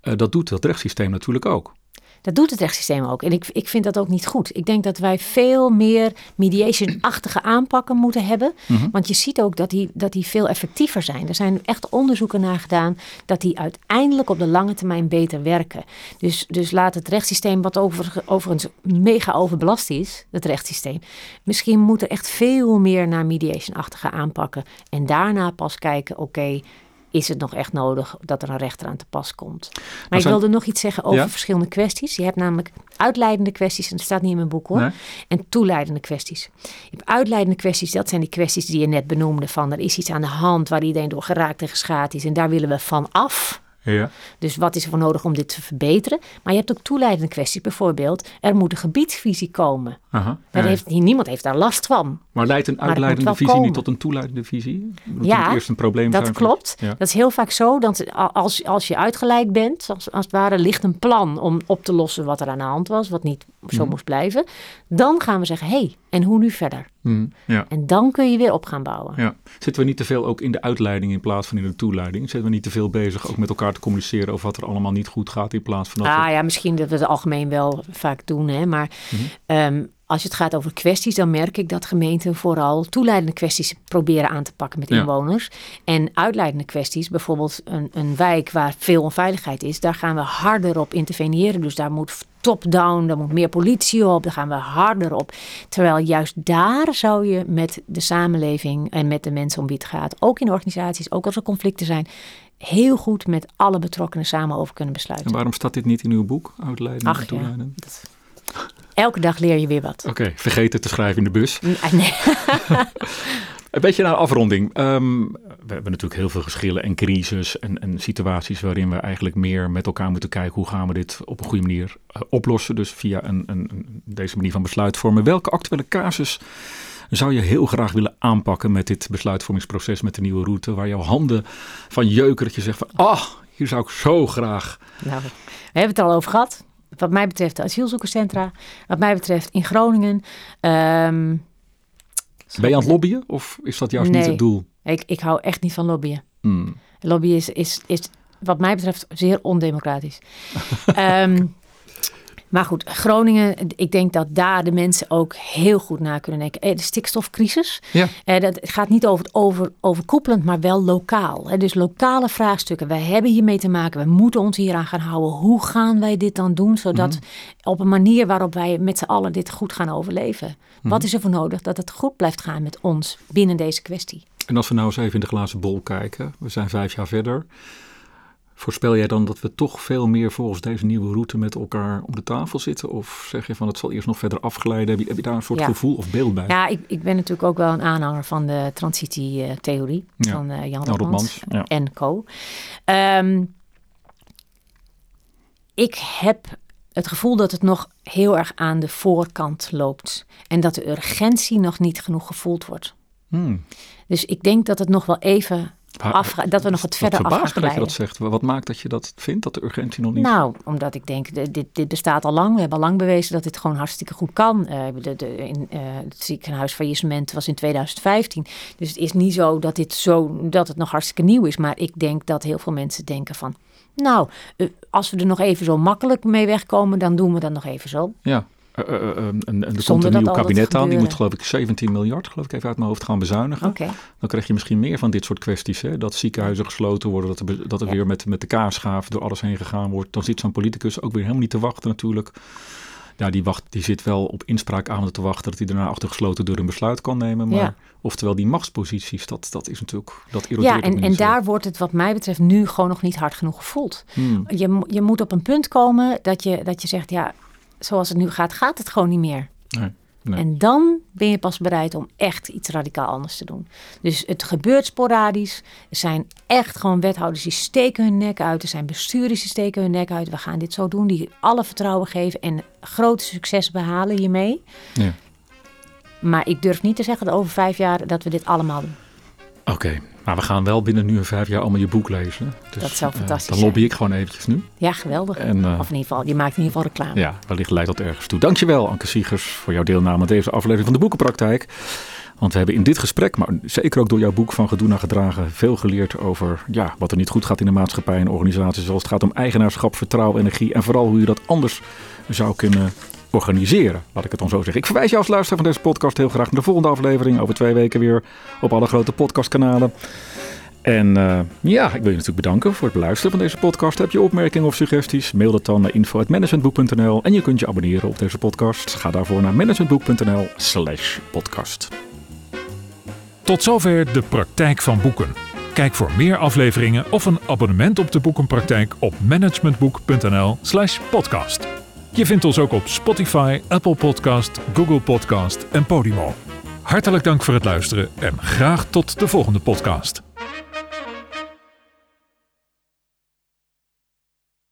Eh dat doet het rechtssysteem natuurlijk ook.
Dat doet het rechtssysteem ook. En ik, ik vind dat ook niet goed. Ik denk dat wij veel meer mediation-achtige aanpakken moeten hebben.
Mhm.
Want je ziet ook dat die, dat die veel effectiever zijn. Er zijn echt onderzoeken naar gedaan dat die uiteindelijk op de lange termijn beter werken. Dus, dus laat het rechtssysteem, wat over, overigens mega overbelast is, het rechtssysteem. Misschien moet er echt veel meer naar mediation-achtige aanpakken. En daarna pas kijken, oké, is het nog echt nodig dat er een rechter aan te pas komt. Maar ik
zijn-
wilde nog iets zeggen over
Ja?
verschillende kwesties. Je hebt namelijk uitleidende kwesties, en dat staat niet in mijn boek hoor,
Nee?
en toeleidende kwesties. Je hebt uitleidende kwesties, dat zijn die kwesties die je net benoemde, van er is iets aan de hand waar iedereen door geraakt en geschaad is en daar willen we van af.
Ja.
Dus wat is er voor nodig om dit te verbeteren? Maar je hebt ook toeleidende kwesties, bijvoorbeeld er moet een gebiedsvisie komen.
Aha. Ja.
heeft, niemand heeft daar last van.
Maar leidt een uitleidende visie niet tot een toeleidende visie? Moet
Ja,
eerst een probleem
Dat
zijn.
klopt.
Ja.
Dat is heel vaak zo. Dat als, als je uitgeleid bent, als, als het ware ligt een plan om op te lossen wat er aan de hand was, wat niet zo
Mhm.
moest blijven. Dan gaan we zeggen, hé, hey, en hoe nu verder?
Hm, ja.
En dan kun je weer op gaan bouwen.
Ja. Zitten we niet te veel ook in de uitleiding in plaats van in de toeleiding? Zitten we niet te veel bezig ook met elkaar te communiceren over wat er allemaal niet goed gaat in plaats van dat we-
Ah ja, misschien dat we het algemeen wel vaak doen. Hè? Maar
Mhm.
ehm, als je het gaat over kwesties, dan merk ik dat gemeenten vooral toeleidende kwesties proberen aan te pakken met
Ja.
inwoners. En uitleidende kwesties, bijvoorbeeld een, een wijk waar veel onveiligheid is, daar gaan we harder op interveneren. Dus daar moet top-down, daar moet meer politie op, daar gaan we harder op. Terwijl juist daar zou je met de samenleving en met de mensen om wie het gaat, ook in organisaties, ook als er conflicten zijn, heel goed met alle betrokkenen samen over kunnen besluiten.
En waarom staat dit niet in uw boek, uitleiding
Ach,
en
ja.
toeleiding?
Elke dag leer je weer wat.
Oké, vergeet het te schrijven in de bus.
Nee, nee. <laughs>
Een beetje naar afronding. Ehm, we hebben natuurlijk heel veel geschillen en crisis en, en situaties waarin we eigenlijk meer met elkaar moeten kijken hoe gaan we dit op een goede manier eh, oplossen. Dus via een, een, deze manier van besluitvormen. Welke actuele casus zou je heel graag willen aanpakken met dit besluitvormingsproces, met de nieuwe route, waar jouw handen van jeuken dat je zegt van, ah, hier zou ik zo graag.
Nou, we hebben het al over gehad. Wat mij betreft de asielzoekerscentra. Wat mij betreft in Groningen. Ehm,
Ben je aan het lobbyen of is dat juist niet het doel?
ik, ik hou echt niet van lobbyen.
Hmm.
Lobbyen is, is, is wat mij betreft zeer ondemocratisch. <laughs> Ehm, maar goed, Groningen, ik denk dat daar de mensen ook heel goed na kunnen denken. Eh, de stikstofcrisis,
Ja.
eh, dat gaat niet over, over, overkoepelend, maar wel lokaal. Dus lokale vraagstukken. Wij hebben hiermee te maken. We moeten ons hieraan gaan houden. Hoe gaan wij dit dan doen, zodat op een manier waarop wij met z'n allen dit goed gaan overleven? Wat is er voor nodig dat het goed blijft gaan met ons binnen deze kwestie?
En als we nou eens even in de glazen bol kijken, we zijn vijf jaar verder. Voorspel jij dan dat we toch veel meer volgens deze nieuwe route met elkaar om de tafel zitten? Of zeg je van het zal eerst nog verder afglijden? Heb je, heb je daar een soort
Ja.
gevoel of beeld bij?
Ja, ik, ik ben natuurlijk ook wel een aanhanger van de transitietheorie
Ja.
van eh, Jan Rotmans
ja.
en co. Ehm, ik heb het gevoel dat het nog heel erg aan de voorkant loopt. En dat de urgentie nog niet genoeg gevoeld wordt.
Hmm.
Dus ik denk dat het nog wel even Dat we nog wat verder af gaan
verbaast me dat je
glijden.
dat zegt. Wat maakt dat je dat vindt, dat de urgentie nog niet...
Nou, omdat ik denk, de- dit, dit bestaat al lang. We hebben al lang bewezen dat dit gewoon hartstikke goed kan. Eh, de, de, in, eh, het ziekenhuisfaillissement was in 2015. Dus het is niet zo dat, dit zo dat het nog hartstikke nieuw is. Maar ik denk dat heel veel mensen denken van... Nou, eh, als we er nog even zo makkelijk mee wegkomen, dan doen we dat nog even zo.
Ja. Eh, eh, eh, en, en er komt een nieuw kabinet aan. Die moet geloof ik 17 miljard, geloof ik even uit mijn hoofd, gaan bezuinigen. Dan krijg je misschien meer van dit soort kwesties. Hè? Dat ziekenhuizen gesloten worden, dat er, dat er
Ja.
weer met, met de kaarschaaf door alles heen gegaan wordt. Dan zit zo'n politicus ook weer helemaal niet te wachten natuurlijk. Ja, die, wacht, die zit wel op inspraakavonden te wachten dat hij daarna achter gesloten deur een besluit kan nemen. Maar
Ja.
oftewel die machtsposities, dat, dat is natuurlijk, dat erodeert
Ja, en,
zo.
daar wordt het wat mij betreft nu gewoon nog niet hard genoeg gevoeld.
Hmm.
Je, je moet op een punt komen dat je, dat je zegt, ja, zoals het nu gaat, gaat het gewoon niet meer.
Nee, nee.
En dan ben je pas bereid om echt iets radicaal anders te doen. Dus het gebeurt sporadisch. Er zijn echt gewoon wethouders die steken hun nek uit. Er zijn bestuurders die steken hun nek uit. We gaan dit zo doen, die alle vertrouwen geven en groot succes behalen hiermee.
Ja.
Maar ik durf niet te zeggen dat over vijf jaar dat we dit allemaal doen.
Oké, maar we gaan wel binnen nu en vijf jaar allemaal je boek lezen. Dus,
Dat zou
eh,
fantastisch
Dan lobby ik gewoon eventjes nu.
Ja, geweldig.
En, eh,
of in ieder geval, je maakt in ieder geval reclame.
Ja, wellicht leidt dat ergens toe. Dankjewel, Anke Siegers, voor jouw deelname aan deze aflevering van de Boekenpraktijk. Want we hebben in dit gesprek, maar zeker ook door jouw boek van Gedoe naar Gedragen, veel geleerd over ja, wat er niet goed gaat in de maatschappij en organisaties. Zoals het gaat om eigenaarschap, vertrouwen, energie en vooral hoe je dat anders zou kunnen organiseren. Laat ik het dan zo zeggen. Ik verwijs jou als luisteraar van deze podcast heel graag naar de volgende aflevering. Over twee weken weer op alle grote podcastkanalen. En eh, ja, ik wil je natuurlijk bedanken voor het beluisteren van deze podcast. Heb je opmerkingen of suggesties? Mail dat dan naar info.managementboek.nl en je kunt je abonneren op deze podcast. Ga daarvoor naar managementboek.nl slash podcast.
Tot zover de praktijk van boeken. Kijk voor meer afleveringen of een abonnement op de boekenpraktijk op managementboek.nl/slash podcast. Je vindt ons ook op Spotify, Apple Podcast, Google Podcast en Podimo. Hartelijk dank voor het luisteren en graag tot de volgende podcast.